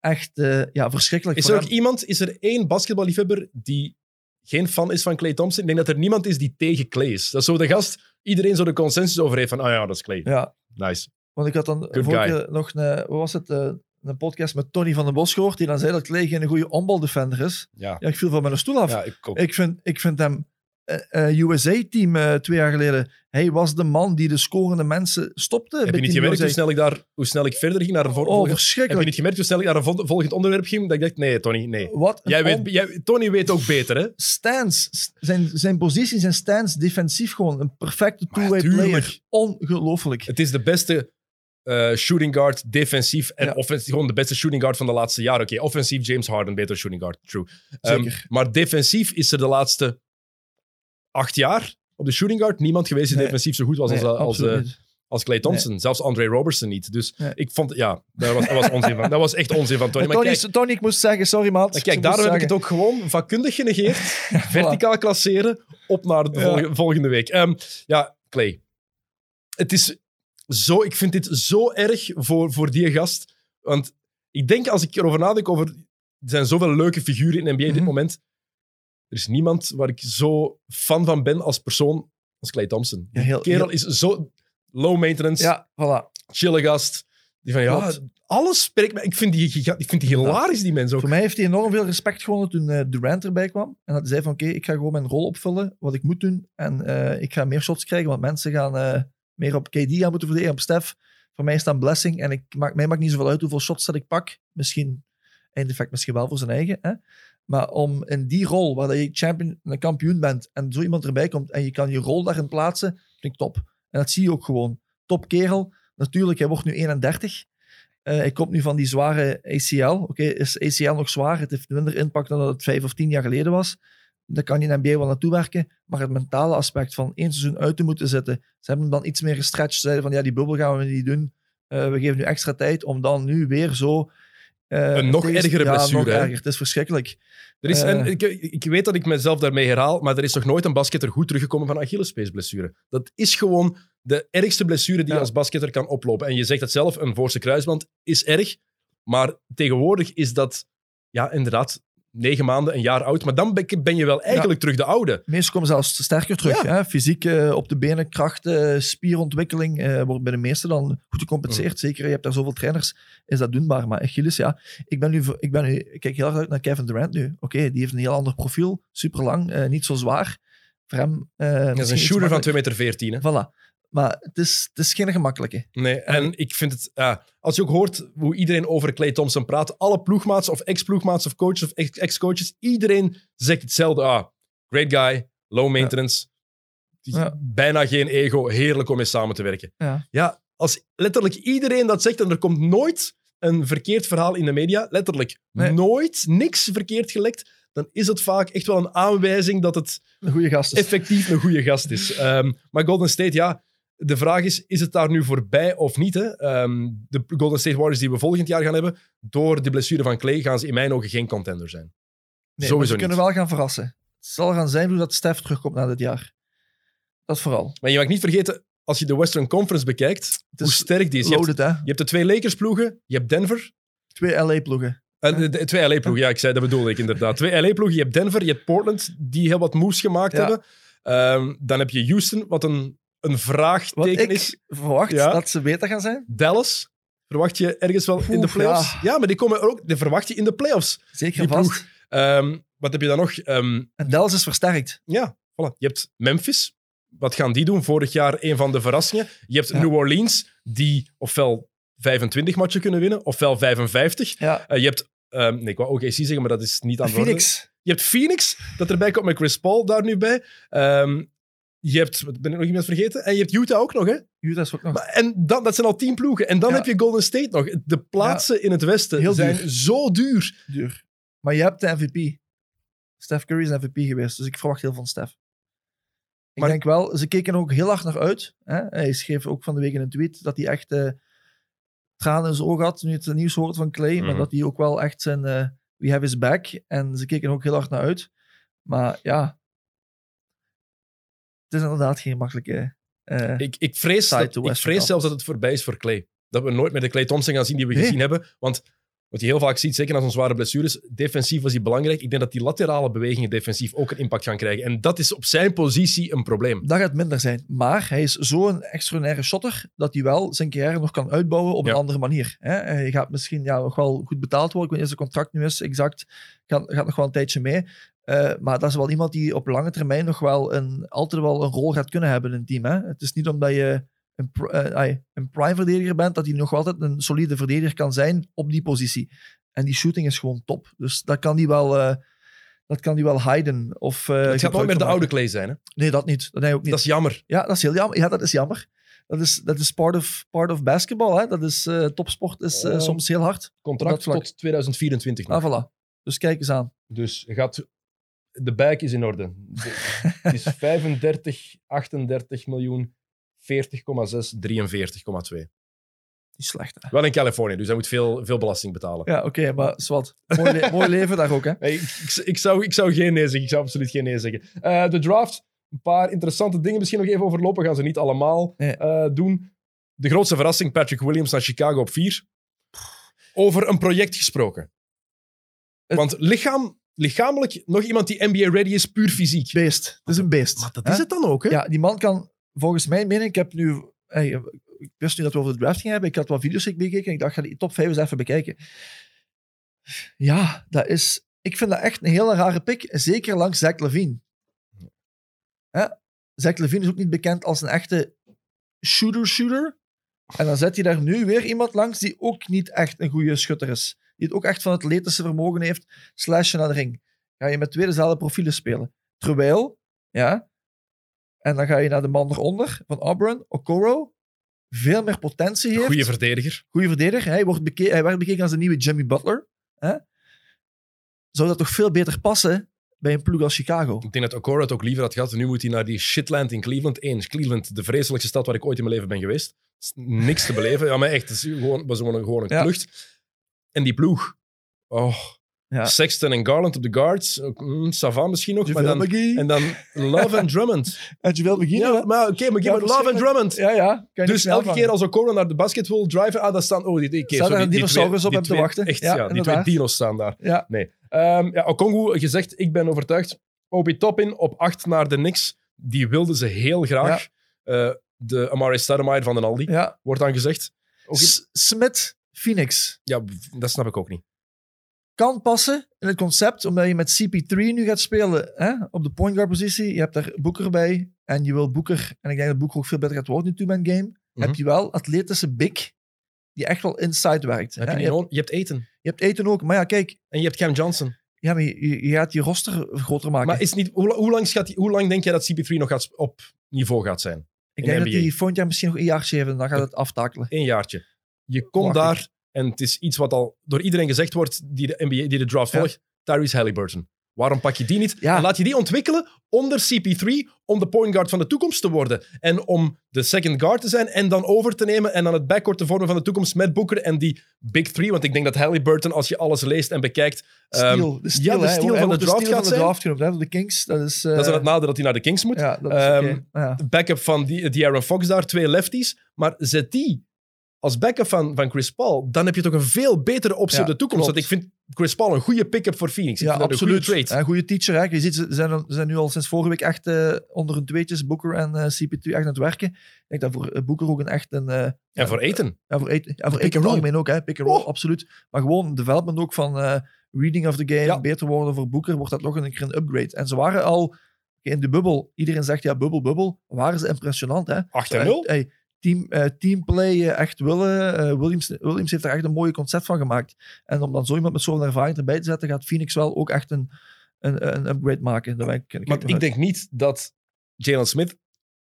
echt eh, ja, verschrikkelijk. Is er ook hem. iemand, is er één basketballiefhebber die geen fan is van Clay Thompson? Ik denk dat er niemand is die tegen Clay is. Dat is zo de gast, iedereen zo de consensus over heeft van, ah ja, dat is Clay. Ja, Nice. Want ik had dan vorige nog een, wat was het, eh, een podcast met Tony van den Bos gehoord, die dan zei dat Clay geen goede onbaldefender is. Ja, Ja, ik viel van mijn stoel af. ja ik vind, ik vind hem eh, USA-team eh, twee jaar geleden, hij was de man die de scorende mensen stopte. Heb je niet gemerkt hoe snel ik, daar, hoe snel ik verder ging naar een vol- Oh, volgend... Heb je verschrikkelijk. niet gemerkt hoe snel ik naar een vol- volgend onderwerp ging? Dat ik dacht, nee, Tony, nee. Wat Jij weet, jij, Tony weet ook beter, hè? stance, zijn, zijn positie, zijn stance, defensief gewoon een perfecte two-way player. Ongelooflijk. Het is de beste eh, shooting guard, defensief en Ja. offensief. Gewoon de beste shooting guard van de laatste jaren. Oké, offensief James Harden, beter shooting guard, true. Ehm, Zeker. maar defensief is er de laatste acht jaar op de shooting guard niemand geweest die Nee. defensief zo goed was Nee, als, als, absoluut eh, als Clay Thompson. Zelfs Andre Robertson niet. Dus Nee. ik vond, ja, dat was, dat was onzin van. Dat was echt onzin van Tony. Maar Tony, kijk, Tony, ik moest zeggen, sorry maat. maar kijk daarom heb ik het ook gewoon vakkundig genegeerd. <laughs> Verticaal klasseren. op naar de Ja. volgende, volgende week. Ehm, ja, Clay. Het is zo... Ik vind dit zo erg voor, voor die gast. Want ik denk, als ik erover nadenk, over... Er zijn zoveel leuke figuren in de NBA op dit Mhm. moment. Er is niemand waar ik zo fan van ben als persoon als Clay Thompson. Ja, heel- kerel heel- is zo low maintenance, Ja, voilà. chille gast. Die van, ja, Klopt. alles spreekt me. Ik vind die, ik vind die hilarisch, die mens ook. Voor mij heeft hij enorm veel respect gewonnen toen eh, Durant erbij kwam. En dat hij zei van, oké, ik ga gewoon mijn rol opvullen, wat ik moet doen. En eh, ik ga meer shots krijgen, want mensen gaan eh, meer op KD gaan moeten verdedigen, op Stef. Voor mij een blessing. En ik maak, mij maakt niet zoveel uit hoeveel shots dat ik pak. Misschien, in effect misschien wel voor zijn eigen. Hè? Maar om in die rol, waar je champion, een kampioen bent, en zo iemand erbij komt, en je kan je rol daarin plaatsen, vind ik top. En dat zie je ook gewoon. Top kerel. Natuurlijk, hij wordt nu 31. Eh, hij komt nu van die zware ACL. Oké, is ACL nog zwaar? Het heeft minder impact dan dat het vijf of tien jaar geleden was. Daar kan de NBA wel naartoe werken. Maar het mentale aspect van één seizoen uit te moeten zitten. Ze hebben hem dan iets meer gestretched. Ze zeiden van ja, die bubbel gaan we niet doen. Eh, we geven nu extra tijd om dan nu weer zo... eh, Een nog tegen- ergere ja, blessure, nog erger. Het is verschrikkelijk. Er is, Eh. en ik, ik weet dat ik mezelf daarmee herhaal, maar er is nog nooit een basketter goed teruggekomen van Achillespeesblessure. Dat is gewoon de ergste blessure die je als basketter kan oplopen. En je zegt het zelf, een voorste kruisband is erg, maar tegenwoordig is dat ja, inderdaad negen maanden, een jaar oud. Maar dan ben je wel eigenlijk terug de oude. De meesten komen zelfs sterker terug. Hè? Fysiek eh, op de benen, krachten, spierontwikkeling eh, wordt bij de meesten dan goed gecompenseerd. Mm. Zeker, je hebt daar zoveel trainers, is dat doenbaar. Maar Achilles, ja, ik ben nu, ik ben nu, ik kijk heel erg uit naar Kevin Durant nu. Oké, die heeft een heel ander profiel, super lang, eh, niet zo zwaar. Voor hem, Dat is een shooter van makkelijker. 2,14 meter. Hè? Voilà. Maar het is, het is geen gemakkelijke. Nee, en ik vind het... als je ook hoort hoe iedereen over Clay Thompson praat, alle ploegmaats of ex-ploegmaats of coaches of ex- ex-coaches, iedereen zegt hetzelfde. Ah, great guy, low maintenance, Ja. bijna geen ego, heerlijk om mee samen te werken. Ja. Ja, als letterlijk iedereen dat zegt en er komt nooit een verkeerd verhaal in de media, letterlijk Nee. nooit, niks verkeerd gelekt, dan is het vaak echt wel een aanwijzing dat het Een goede gast is. effectief een goede gast is. Ehm, maar Golden State, ja, de vraag is, is het daar nu voorbij of niet? Hè? Ehm, de Golden State Warriors die we volgend jaar gaan hebben, door de blessure van Clay gaan ze in mijn ogen geen contender zijn. Nee, Sowieso ze kunnen wel gaan verrassen. Het zal gaan zijn hoe dat Stef terugkomt na dit jaar. Dat vooral. Maar je mag niet vergeten, als je de Western Conference bekijkt, hoe sterk die is. Je hebt, Loaded, je hebt de twee Lakers-ploegen, je hebt Denver, Twee LA-ploegen. Eh, de, de- twee LA-ploegen, ja, ik zei, dat bedoelde ik inderdaad. Twee LA-ploegen, je hebt Denver, je hebt Portland, die heel wat moves gemaakt Ja. hebben. Ehm, dan heb je Houston, wat een, een vraagteken ik is. verwacht Ja. dat ze beter gaan zijn. Dallas, verwacht je ergens wel in de playoffs? Ja. ja. maar die komen ook, die verwacht je in de playoffs. Zeker Die vast. Ehm, wat heb je dan nog? Ehm, En Dallas is versterkt. ja, voilà. Je hebt Memphis. Wat gaan die doen? Vorig jaar een van de verrassingen. Je hebt Ja. New Orleans, die ofwel 25 matchen kunnen winnen, ofwel 55. Ja. Eh, je hebt, ehm, nee, ik wou OKC zeggen, maar dat is niet aan de. Phoenix. Je hebt Phoenix, dat erbij komt met Chris Paul daar nu bij. Je hebt, ben ik nog iemand vergeten? En je hebt Utah ook nog, hè? Utah is ook nog. Maar, en dan, dat zijn al tien ploegen. En dan Ja. heb je Golden State nog. De plaatsen in het westen Heel zijn duur. zo duur. duur. Maar je hebt de MVP. Steph Curry is MVP geweest, dus ik verwacht heel veel van Steph. Ik Maar- denk wel, ze keken er ook heel hard naar uit. Hè? Hij schreef ook van de week in een tweet dat hij echt eh, tranen in zijn ogen had hij het nieuws hoorde van Clay. Maar Mhm. dat hij ook wel echt zijn eh we have his back. En ze keken er ook heel hard naar uit. Maar ja, het is inderdaad geen makkelijke... eh, Ik, ik vrees, dat, ik vrees zelfs dat het voorbij is voor Clay. Dat we nooit meer de Clay Thompson gaan zien die we Nee. gezien hebben. Want wat je heel vaak ziet, zeker na zo'n zware blessures, defensief was hij belangrijk. Ik denk dat die laterale bewegingen defensief ook een impact gaan krijgen. En dat is op zijn positie een probleem. Dat gaat minder zijn. Maar hij is zo'n extraordinaire shotter dat hij wel zijn carrière nog kan uitbouwen op Ja. een andere manier. Hij gaat misschien ja, nog wel goed betaald worden. Ik weet niet of zijn contract nu is exact. Gaat, gaat nog wel een tijdje mee. Eh, maar dat is wel iemand die op lange termijn nog wel een, altijd wel een rol gaat kunnen hebben in een team. Hè? Het is niet omdat je een, eh, een prime verdediger bent, dat hij nog altijd een solide verdediger kan zijn op die positie. En die shooting is gewoon top. Dus dat kan hij wel, eh, dat kan hij wel hiden. Of, het gaat nooit meer de oude. Clay zijn. Hè? Nee, dat niet. Dat hij ook niet. Dat is jammer. Ja, dat is heel jammer. Ja, dat is jammer. Dat is, dat is part, of, part of basketball. Hè? Dat is, topsport is Oh. soms heel hard. Contract tot 2024 nog. Ah, voilà. Dus kijk eens aan. Dus je gaat, de buik is in orde. De- het is <laughs> 35, 38 miljoen, 40,6, 43,2. Niet slecht, hè? Wel in Californië, dus hij moet veel, veel belasting betalen. Ja, oké, maar zwart. Mooi, le- mooi leven daar ook, hè? <laughs> Nee, ik, ik, ik zou, ik zou geen nee zeggen. Ik zou absoluut geen nee zeggen. Eh, de draft een paar interessante dingen misschien nog even overlopen. Gaan ze niet allemaal Nee. eh, doen. De grootste verrassing, Patrick Williams naar Chicago op 4. Over een project gesproken. Want lichaam, lichamelijk nog iemand die NBA-ready is, puur fysiek. Beest. Het is een beest. Maar dat hè? is het dan ook, hè? Ja, die man kan, volgens mijn mening, ik heb nu... hey, ik wist nu dat we over de draft gingen hebben. Ik had wat video's bekeken en ik dacht, ga die top 5 eens even bekijken. Ja, dat is... Ik vind dat echt een hele rare pick. Zeker langs Zach Levine. Hè? Zach Levine is ook niet bekend als een echte shooter-shooter. En dan zet je daar nu weer iemand langs die ook niet echt een goede schutter is. Die het ook echt van het atletische vermogen heeft. Slashen naar de ring. Ga je met twee dezelfde profielen spelen. Terwijl, ja, en dan ga je naar de man eronder, van Auburn, Okoro. Veel meer potentie heeft. Goeie verdediger. Goeie verdediger. Hij, wordt beke- hij werd bekeken als de nieuwe Jimmy Butler. Hè? Zou dat toch veel beter passen bij een ploeg als Chicago? Ik denk dat Okoro het ook liever had gehad. Nu moet hij naar die shitland in Cleveland. Eens, Cleveland, de vreselijkste stad waar ik ooit in mijn leven ben geweest. Niks te beleven. Ja, maar echt, het is gewoon, was gewoon een, gewoon een Ja. klucht. En die ploeg. Oh, Ja. Sexton en Garland op de guards. Mm, Savan misschien nog. Maar dan, McGee. en dan Love <laughs> en Drummond. En JaVale McGee. Ja, maar oké, Ja, me Love en verschrikkelijk. Drummond. Ja, ja. Kan Dus elke keer als Okoro naar de basket wil driven, ah, dan staan... Oh, die, die, er een die dinosaurus twee- op die hem te wachten? Echt, Ja, ja, die twee dino's staan daar. Ja. Nee. Ehm ja, Okongu gezegd, ik ben overtuigd. Obi Toppin op 8 naar de Knicks. Die wilden ze heel graag. Eh, de Amari Stoudemire van de Aldi, ja. wordt dan gezegd. Ook iets- S- Smith, Phoenix. ja, dat snap ik ook niet. Kan passen in het concept, omdat je met CP3 nu gaat spelen hè? op de point guard positie. Je hebt daar Boeker bij. En je wil Boeker, en ik denk dat Boeker ook veel beter gaat worden in two-man game. Mhm. Heb je wel atletische big die echt wel inside werkt. Heb je, hebt, nodig. je hebt eten. je hebt eten ook. Maar ja, kijk, En je hebt Cam Johnson. ja, maar je, gaat je roster groter maken. Maar is niet, hoe, hoe, lang gaat die, hoe lang denk jij dat CP3 nog gaat, op niveau gaat zijn? ik denk de dat die volgend jaar misschien nog een jaartje heeft en dan gaat het aftakelen. Eén jaartje. Je komt daar, en het is iets wat al door iedereen gezegd wordt die de, NBA, die de draft Ja. volgt, Tyrese Halliburton. Waarom pak je die niet? Ja. En laat je die ontwikkelen onder CP3 om de point guard van de toekomst te worden. En om de second guard te zijn en dan over te nemen en dan het backcourt te vormen van de toekomst met Booker en die big three. Want ik denk dat Halliburton, als je alles leest en bekijkt, ehm, de steel, ja, de steel van de draft gaat de zijn. draft de Kings. Dat is, eh, dat is dan het nadeel dat hij naar de Kings moet. Ja, dat is Ehm. Ja. Backup van die, die Aaron Fox daar, twee lefties. Maar zet die als backup van, van Chris Paul, dan heb je toch een veel betere optie Ja, op de toekomst. Want ik vind Chris Paul een goede pick-up voor Phoenix. Ik Ja, absoluut. Een goede trade. Goede teacher. Hè. Je ziet, ze zijn, ze zijn nu al sinds vorige week echt eh, onder hun tweetjes, Booker en eh, CP2, echt aan het werken. Ik denk dat voor eh, Booker ook een echt een... En voor eten. Ja, voor eten, ja, voor eten algemeen ook, hè. Pick and roll, Oh. absoluut. Maar gewoon development ook van reading of the game, Ja. beter worden voor Booker, wordt dat nog een keer een upgrade. En ze waren al in de bubbel, iedereen zegt ja, bubbel, bubbel, waren ze impressionant, hè. 8 en 0. Eh, hey, team, eh, teamplay echt willen. Eh, Williams, Williams heeft er echt een mooi concept van gemaakt. En om dan zo iemand met zo'n ervaring erbij te zetten, gaat Phoenix wel ook echt een, een, een upgrade maken. Daar ik, Maar ik uit. denk niet dat Jalen Smith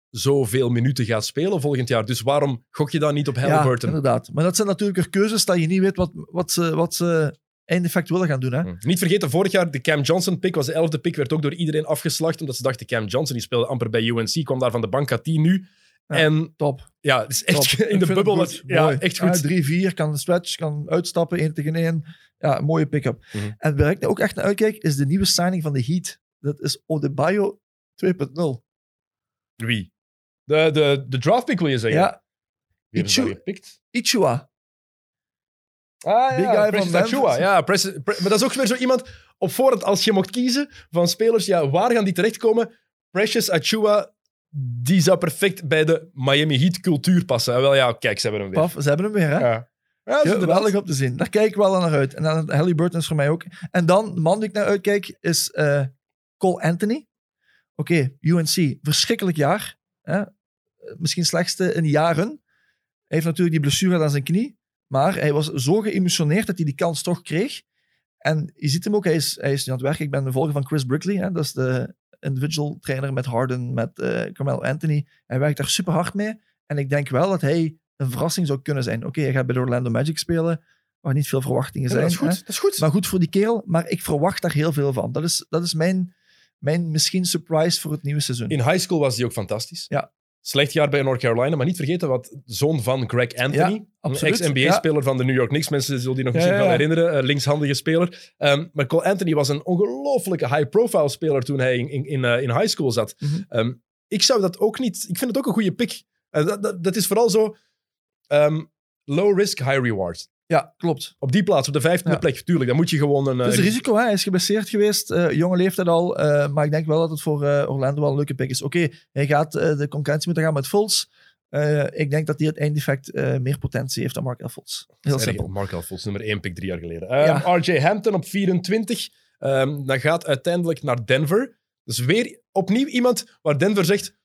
zoveel minuten gaat spelen volgend jaar. Dus waarom gok je dan niet op Ja, Halliburton? inderdaad. Maar dat zijn natuurlijk weer keuzes dat je niet weet wat, wat, ze, wat ze eindeffect willen gaan doen. Hè? Hm. Niet vergeten, vorig jaar de Cam Johnson pick was de elfde pick, werd ook door iedereen afgeslacht, omdat ze dachten Cam Johnson, die speelde amper bij UNC, kwam daar van de bank, had die nu. Ja. En Top. ja, het is echt top. <laughs> in de bubbel. goed. ja, Mooi. echt goed. Ja, 3-4, kan stretch, kan uitstappen, 1 tegen 1. Ja, mooie pick-up. Mhm. En waar ik nou ook echt naar uitkijk, is de nieuwe signing van de Heat. Dat is Odebayo 2.0. Wie? De, de, de draft pick wil je zeggen? Ja, Wie Ichu- gepikt? Ichua. Ah, Big ja, guy van. Ja, Precious- Pre- maar dat is ook weer zo iemand op voorhand, als je mocht kiezen van spelers, ja, waar gaan die terechtkomen? Precious Achua, die zou perfect bij de Miami Heat cultuur passen. Wel ja, kijk, ze hebben hem weer. Paf, ze hebben hem weer, hè? Ja. Ja, geweldig om te zien. Daar kijk ik wel naar uit. En dan Halliburton is voor mij ook. En dan, de man die ik naar uitkijk, is eh, Cole Anthony. Oké, UNC, verschrikkelijk jaar. Hè? Misschien slechtste in jaren. Hij heeft natuurlijk die blessure aan zijn knie. Maar hij was zo geëmotioneerd dat hij die kans toch kreeg. En je ziet hem ook, hij is, hij is nu aan het werken. Ik ben de volger van Chris Brickley. Hè? Dat is de individual trainer met Harden, met eh Carmelo Anthony. Hij werkt daar super hard mee. En ik denk wel dat hij een verrassing zou kunnen zijn. Oké, hij gaat bij de Orlando Magic spelen, waar niet veel verwachtingen Ja, zijn. dat is goed. hè. Dat is goed. Maar goed voor die kerel, maar ik verwacht daar heel veel van. Dat is, dat is mijn, mijn misschien surprise voor het nieuwe seizoen. In high school was hij ook fantastisch. Ja. Slecht jaar bij North Carolina, maar niet vergeten wat zoon van Greg Anthony, ex-NBA-speler van de New York Knicks. Mensen zullen die nog misschien wel herinneren. linkshandige speler. Ehm, maar Cole Anthony was een ongelofelijke high-profile speler toen hij in, in, in, eh, in high school zat. Mhm. Ehm, ik zou dat ook niet... Ik vind het ook een goede pick. Eh, dat, dat, dat is vooral zo... ehm, low risk, high reward. Ja, klopt. Op die plaats, op de vijftiende Ja. plek, tuurlijk. Dan moet je gewoon een... Het is eh, een risico, hè? hij is geblesseerd geweest, eh, jonge leeftijd al. eh, maar ik denk wel dat het voor Orlando wel een leuke pick is. Oké, hij gaat de concurrentie moeten gaan met. Eh, ik denk dat hij het eindeffect meer potentie heeft dan Mark Fultz. Heel simpel. Mark Alfons, nummer 1 pick drie jaar geleden. Ehm, Ja. RJ Hampton op 24. Ehm dan gaat uiteindelijk naar Denver. Dus weer opnieuw iemand waar Denver zegt...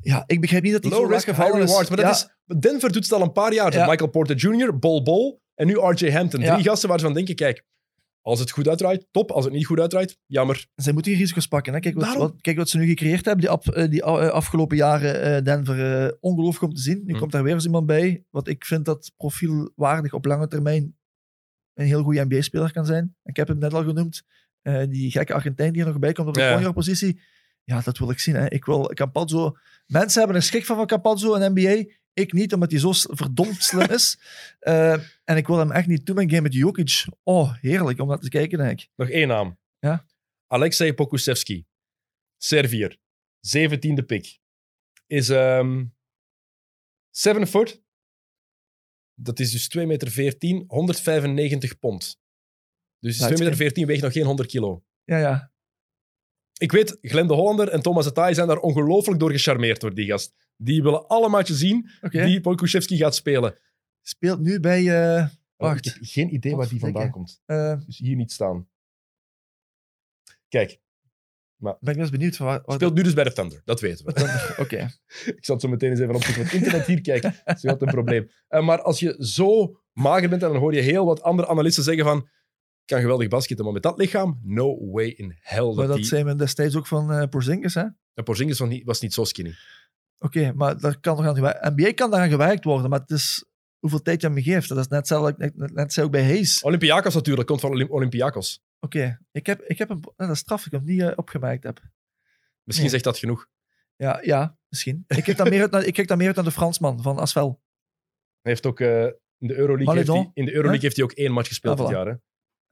Ja, ik begrijp niet dat hij Low risk, high gevallen reward. Maar dat is, Denver doet het al een paar jaar. Ja. Michael Porter Jr., Bol Bol en nu RJ Hampton. Drie gasten waar ze van denken, kijk, als het goed uitdraait, top. Als het niet goed uitdraait, jammer. Zij moeten die risico's pakken. Hè? Kijk, wat, kijk wat ze nu gecreëerd hebben, die, af- eh, die eh, afgelopen jaren eh, Denver. ongelooflijk om te zien. Nu Hm. komt daar weer eens iemand bij. Wat ik vind dat profielwaardig op lange termijn een heel goede NBA-speler kan zijn. Ik heb hem net al genoemd. Die gekke Argentijn die er nog bij komt op de ja. positie. Ja, dat wil ik zien. Hè. Ik wil Campazzo... Mensen hebben een schrik van van Campazzo in NBA. Ik niet, omdat hij zo verdomd slim is. <laughs> Eh, en ik wil hem echt niet toe mijn game met Jokic. Oh, heerlijk om naar te kijken, denk ik. Nog één naam. Ja. Alexei Pokusevski. Servier. Zeventiende pick. Is ehm 7 foot. Dat is dus 2 meter 14, 195 pond. Dus 2 meter 14 weegt nog geen 100 kilo. Ja, ja. Ik weet, Glenn de Hollander en Thomas Atai zijn daar ongelooflijk door gecharmeerd door die gast. Die willen alle matchen zien die Pokusevski gaat spelen. Speelt nu bij... eh, Wacht. Ik heb geen idee waar die vandaan komt. eh, Dus hier niet staan. Kijk, ben ik wel eens benieuwd van waar... waar speelt nu dus bij de Thunder. Dat weten we. Oké. <laughs> Ik zal het zo meteen eens even opzoeken. Het internet hier kijken, dat is altijd een probleem. Eh, maar als je zo mager bent, en dan hoor je heel wat andere analisten zeggen van kan geweldig basketten, maar met dat lichaam, no way in hell. Maar Dat dat die... zei men destijds ook van eh Porzingis, hè? Oké, En Porzingis was niet, was niet zo skinny. maar daar kan nog aan gewerkt... NBA kan daaraan gewerkt worden, maar het is hoeveel tijd je hem geeft. Dat is net hetzelfde, net, net, ook bij Hayes. Olympiakos natuurlijk, komt van Olymp- Olympiakos. Oké, ik, heb, ik heb hem... Dat is straf, ik hem niet eh, opgemerkt heb. Misschien Nee. zegt dat genoeg. Ja, ja misschien. Ik kijk dan meer uit naar, ik kijk dan meer uit naar de Fransman van Asvel. Hij heeft ook eh, in de Euroleague, heeft Maledon. hij, in de Euroleague heeft hij ook één match gespeeld Ah, dit jaar. Hè?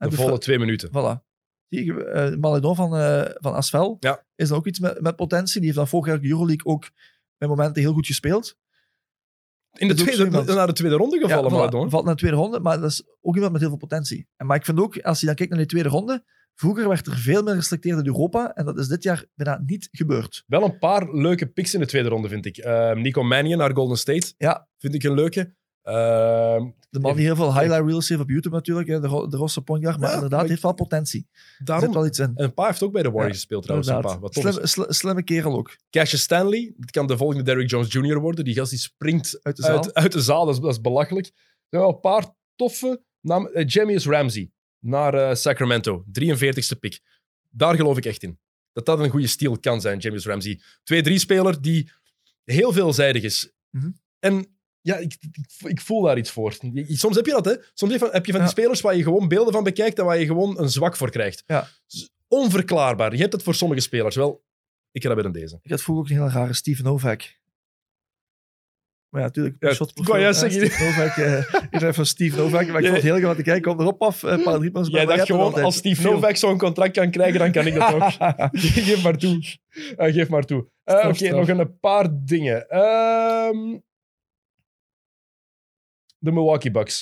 De de volle twee minuten. Voilà. Die, eh Maledon van, eh van Asvel Ja. is dan ook iets met, met potentie. Die heeft dan vorig jaar de Euroleague ook bij momenten heel goed gespeeld. In de tweede, naar de tweede ronde gevallen, voilà, Maledon. valt naar de tweede ronde, maar dat is ook iemand met heel veel potentie. En, maar ik vind ook, als je dan kijkt naar die tweede ronde, vroeger werd er veel meer geselecteerd in Europa en dat is dit jaar bijna niet gebeurd. Wel een paar leuke picks in de tweede ronde, vind ik. Ehm, Nico Mannion naar Golden State. Ja. Vind ik een leuke. Ehm, De man die heel veel highlight reels heeft op YouTube natuurlijk, hè, de, ro- de Rosse Ponjar, maar Ja, inderdaad, maar- heeft wel potentie. Daarom. zit wel iets in. En Pa heeft ook bij de Warriors gespeeld trouwens. Pa, wat. Slim, slimme kerel ook. Cassius Stanley. Dat kan de volgende Derrick Jones Jr. worden. Die gast die springt Uit de zaal. uit, uit de zaal. Dat is, dat is belachelijk. Er zijn wel een paar toffe namen. Jamius Ramsey naar eh, Sacramento. 43ste pick. Daar geloof ik echt in. Dat dat een goede steal kan zijn, Jamius Ramsey. 2-3-speler die heel veelzijdig is. Mhm. En ja, ik, ik, ik voel daar iets voor. Soms heb je dat, hè. Soms heb je van, heb je van die spelers waar je gewoon beelden van bekijkt en waar je gewoon een zwak voor krijgt. Ja. Onverklaarbaar. Je hebt het voor sommige spelers. Wel, ik heb dat bij deze. Ik had vroeger ook een hele rare Steve Novak. Maar ja, natuurlijk. Ja, shot ik wou juist eh, zeggen- Novak. eh, <laughs> ik van Steve Novak, maar ik vond het heel grappig te kijken. Kom erop af, eh, een paar driepunten. Jij dacht gewoon, als Steve Veel. Novak zo'n contract kan krijgen, dan kan ik dat ook. <laughs> geef maar toe. Eh, geef maar toe. Eh, Oké, nog een paar dingen. Ehm, de Milwaukee Bucks.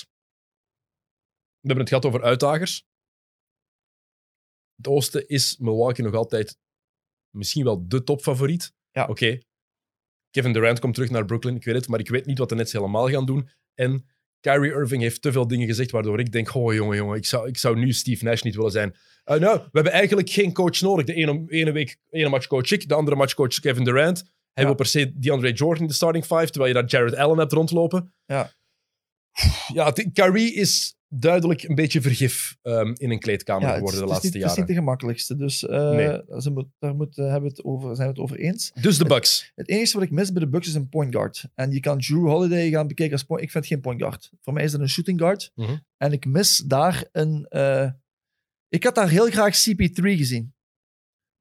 We hebben het gehad over uitdagers. Het oosten is Milwaukee nog altijd misschien wel de topfavoriet. Ja. Oké. Kevin Durant komt terug naar Brooklyn, ik weet het, maar ik weet niet wat de Nets helemaal gaan doen. En Kyrie Irving heeft te veel dingen gezegd waardoor ik denk, oh jongen, jongen, ik zou, ik zou nu Steve Nash niet willen zijn. Eh, nou, we hebben eigenlijk geen coach nodig. De ene, ene week, ene match coach ik, de andere match coach Kevin Durant. Hij Ja. wil per se DeAndre Jordan in de starting five, terwijl je daar Jared Allen hebt rondlopen. Ja. Ja, Kyrie is duidelijk een beetje vergif ehm, in een kleedkamer Ja, geworden de laatste niet, het is niet jaren. de gemakkelijkste. Dus eh, Nee. ze moet, daar moet, hebben het over, zijn we het over eens. Dus de Bucks. Het enige wat ik mis bij de Bucks is een point guard. En je kan Drew Holiday gaan bekijken als point. Ik vind geen point guard. Voor mij is dat een shooting guard. Mhm. En ik mis daar een... eh, ik had daar heel graag CP3 gezien.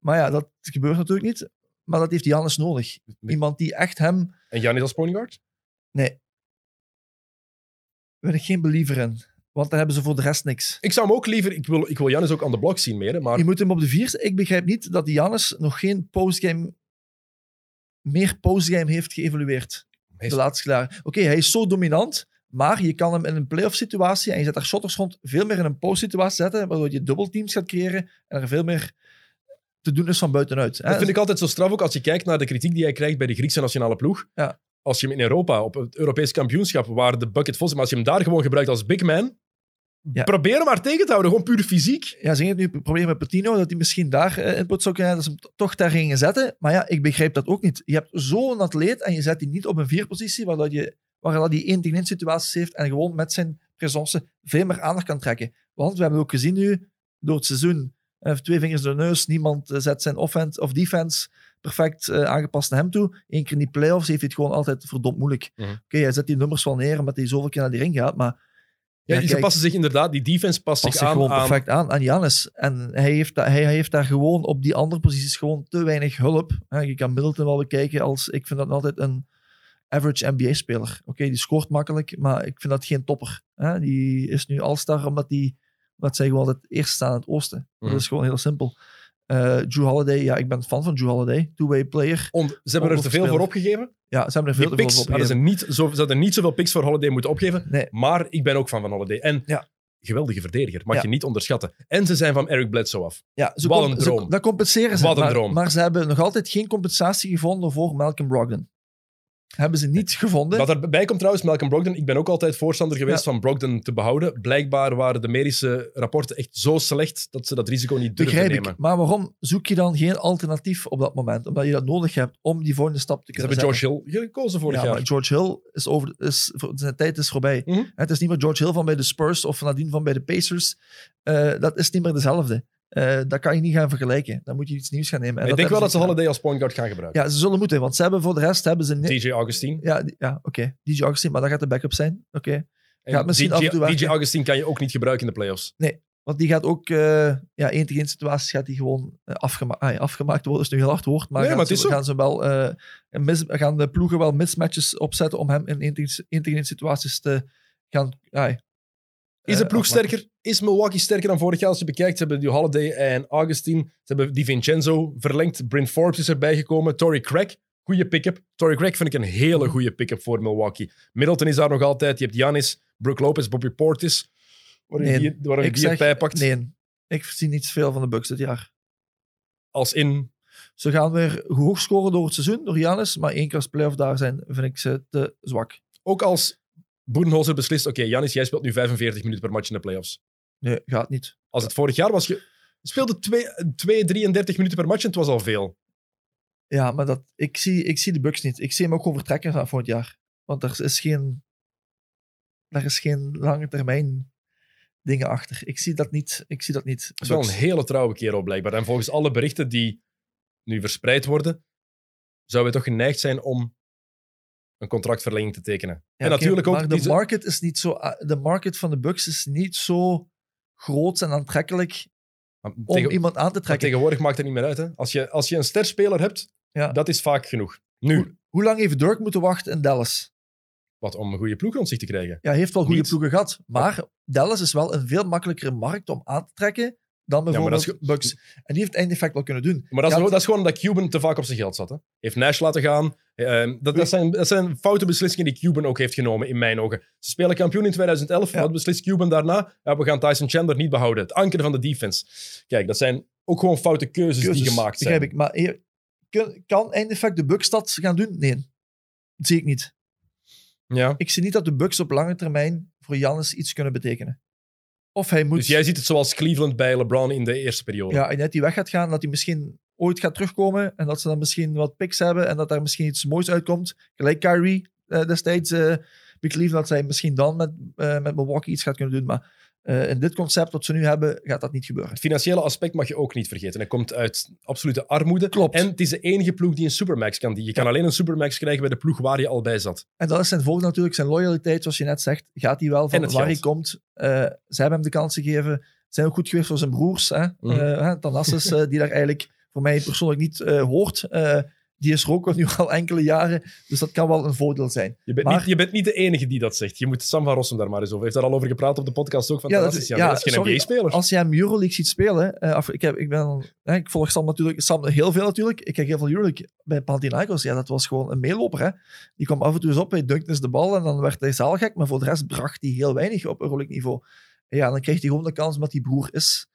Maar ja, dat gebeurt natuurlijk niet. maar dat heeft Giannis nodig. Iemand die echt hem... En Janis als point guard? Nee. Ben ik geen believer in. Want dan hebben ze voor de rest niks. Ik zou hem ook liever... Ik wil, ik wil Janis ook aan de blok zien meer, hè, maar... Je moet hem op de vier... Ik begrijp niet dat Giannis nog geen postgame... Meer postgame heeft geëvalueerd. Is- De laatste jaren. Oké, hij is zo dominant, maar je kan hem in een playoff situatie en je zet daar shotters rond veel meer in een post situatie zetten, waardoor je dubbelteams gaat creëren en er veel meer te doen is van buitenuit. hè. Dat vind ik altijd zo straf ook als je kijkt naar de kritiek die hij krijgt bij de Griekse nationale ploeg. Ja. Als je hem in Europa, op het Europees kampioenschap, waar de bucket vol is, maar als je hem daar gewoon gebruikt als big man, Ja. probeer hem maar tegen te houden, gewoon puur fysiek. Ja, zeg je het nu probleem met Patino, dat hij misschien daar eh, input zou kunnen dat ze hem toch daar gingen zetten. Maar ja, ik begrijp dat ook niet. Je hebt zo'n atleet en je zet die niet op een vierpositie, waar dat je, waar dat die één tegen één situaties heeft en gewoon met zijn presence veel meer aandacht kan trekken. Want we hebben ook gezien nu, door het seizoen, hij heeft twee vingers door de neus, niemand eh, zet zijn offense of defense perfect eh, aangepast naar hem toe. Eén keer in die playoffs heeft hij het gewoon altijd verdomd moeilijk. Mhm. Oké, hij zet die nummers wel neer, omdat hij zoveel keer naar die ring gaat, maar Ja, kijk. passen zich inderdaad, die defense past, past zich aan. gewoon perfect aan aan Janis. En hij heeft, hij, hij heeft daar gewoon op die andere posities gewoon te weinig hulp. Je kan Middleton wel bekijken als... Ik vind dat altijd een average NBA-speler. Oké, die scoort makkelijk, maar ik vind dat geen topper. Hè. Die is nu All-Star omdat, die, omdat zij gewoon het eerst staan in het oosten. Mhm. Dat is gewoon heel simpel. Eh Drew Holiday, ja, ik ben fan van Drew Holiday. Two-way player. Ze hebben er te veel voor opgegeven. Ja, ze hebben er veel te veel picks voor hadden ze, opgegeven. niet zo, ze hadden niet zoveel picks voor Holiday moeten opgeven. Nee, Maar ik ben ook fan van Holiday. En Ja. geweldige verdediger, mag Ja. je niet onderschatten. En ze zijn van Eric Bledsoe af. Ja, ze Wat een ze- droom. dat compenseren ze. Wat een maar, droom. maar ze hebben nog altijd geen compensatie gevonden voor Malcolm Brogdon. Hebben ze niet gevonden. Wat erbij komt trouwens, Malcolm Brogdon. Ik ben ook altijd voorstander geweest van Brogdon te behouden. Blijkbaar waren de medische rapporten echt zo slecht dat ze dat risico niet durven Begrijp nemen. ik. Maar waarom zoek je dan geen alternatief op dat moment? Omdat je dat nodig hebt om die volgende stap te Ze kunnen hebben zetten. George Hill gekozen vorig ja, jaar. maar George Hill is over, is, zijn tijd is voorbij. Mhm. Het is niet meer George Hill van bij de Spurs of nadien van bij de Pacers. Eh, dat is niet meer dezelfde. Eh, dat kan je niet gaan vergelijken. Dan moet je iets nieuws gaan nemen. En ik denk wel dat ze Holiday als point guard gaan gebruiken. Ja, ze zullen moeten, want ze hebben voor de rest hebben ze... DJ Augustine. Ja, ja oké. DJ Augustine, maar dat gaat de backup zijn. Oké. Gaat misschien DJ, af en toe DJ. Augustine kan je ook niet gebruiken in de playoffs. Want die gaat ook, eh ja, één tegen één situaties gaat die gewoon eh, afgema ah, ja, afgemaakt worden. is nu een heel hard woord, maar, Nee, maar ze, gaan ze wel, mis, gaan de ploegen wel mismatches opzetten om hem in één tegen één tegen één situaties te gaan... ah, Is de eh, ploeg sterker? Is Milwaukee sterker dan vorig jaar? Als je bekijkt, ze hebben die Holiday en Augustine. Ze hebben Di Vincenzo verlengd. Brent Forbes is erbij gekomen. Tory Craig, goede pick-up. Tory Craig vind ik een hele goede pick-up voor Milwaukee. Middleton is daar nog altijd. Je hebt Giannis, Brook Lopez, Bobby Portis. Waar Nee, je die, Ik die zeg, pakt. nee, ik zie niet veel van de Bucks dit jaar. Als in... Ze gaan weer hoog scoren door het seizoen, door Janis, maar één keer als playoff daar zijn, vind ik ze te zwak. Ook als Boedenholzer beslist, oké, Giannis, jij speelt nu 45 minuten per match in de playoffs. Nee, gaat niet. Als het vorig jaar was, je speelde 2, 33 minuten per match en het was al veel. Ja, maar dat, ik, zie, ik zie de Bucks niet. Ik zie hem ook gewoon vertrekken van volgend jaar. Want er is geen, er is geen lange termijn dingen achter. Ik zie dat niet. Ik zie dat niet. Het is wel een hele trouwe kerel blijkbaar. En volgens alle berichten die nu verspreid worden, zouden we toch geneigd zijn om een contractverlenging te tekenen. Ja, en natuurlijk ook... Maar de market is niet zo. ah, De market van de Bucks is niet zo groot en aantrekkelijk maar om tegen- iemand aan te trekken. tegenwoordig maakt het niet meer uit. Hè? Als, je, als je een sterspeler hebt, Ja. dat is vaak genoeg. Nu, Hoe, hoe lang heeft Dirk moeten wachten in Dallas? wat om een goede ploeg rond zich te krijgen. Ja, hij heeft wel goede Niet. ploegen gehad. Maar Dallas is wel een veel makkelijkere markt om aan te trekken dan bijvoorbeeld is Bucks. En die heeft het effect wel kunnen doen. Maar dat is, Ja, gewoon- dat is gewoon omdat Cuban te vaak op zijn geld zat. Hè? Heeft Nash laten gaan. Ehm, dat, dat, zijn, dat zijn foute beslissingen die Cuban ook heeft genomen, in mijn ogen. Ze spelen kampioen in 2011. Ja. Wat beslist Cuban daarna? Ja, we gaan Tyson Chandler niet behouden. Het anker van de defense. Kijk, dat zijn ook gewoon foute keuzes, Keuzes, die gemaakt zijn. Begrijp ik. Maar kun- kan eindeffect de Bucks dat gaan doen? Nee. Dat zie ik niet. Ja. Ik zie niet dat de Bucks op lange termijn voor Giannis iets kunnen betekenen. Of hij moet... Dus jij ziet het zoals Cleveland bij LeBron in de eerste periode. Ja, en dat hij weg gaat gaan, dat hij misschien ooit gaat terugkomen en dat ze dan misschien wat picks hebben en dat daar misschien iets moois uitkomt. Gelijk Kyrie eh, destijds eh bij Cleveland, dat zij misschien dan met, eh, met Milwaukee iets gaat kunnen doen. Maar eh, in dit concept wat ze nu hebben, gaat dat niet gebeuren. Het financiële aspect mag je ook niet vergeten. Hij komt uit absolute armoede. Klopt. En het is de enige ploeg die een supermax kan. Die- Je kan alleen een supermax krijgen bij de ploeg waar je al bij zat. En dat is zijn voordeel natuurlijk, zijn loyaliteit, zoals je net zegt, gaat hij wel van het waar geld. hij komt. Eh, ze hebben hem de kans gegeven. Zijn ook goed geweest voor zijn broers. Hè? Mhm. Eh, eh, die daar eigenlijk voor mij persoonlijk niet eh, hoort. Die is al nu al enkele jaren. Dus dat kan wel een voordeel zijn. Je bent, Maar- niet, je bent niet de enige die dat zegt. Je moet Sam van Rossum daar maar eens over. Heeft daar al over gepraat op de podcast ook. Ja, dat is- Ja, ja, dat is geen sorry, NBA-speler. Als je hem Euroleague ziet spelen, eh, ik, heb, ik, ben, hè, ik volg Sam natuurlijk Sam heel veel natuurlijk. Ik kijk heel veel Euroleague bij Panathinaikos. Ja, dat was gewoon een meeloper. Hè. Die kwam af en toe eens op, hij dunkte eens de bal en dan werd hij zaalgek. Maar voor de rest bracht hij heel weinig op Euroleague niveau. Ja, dan krijgt hij gewoon de kans omdat hij broer is.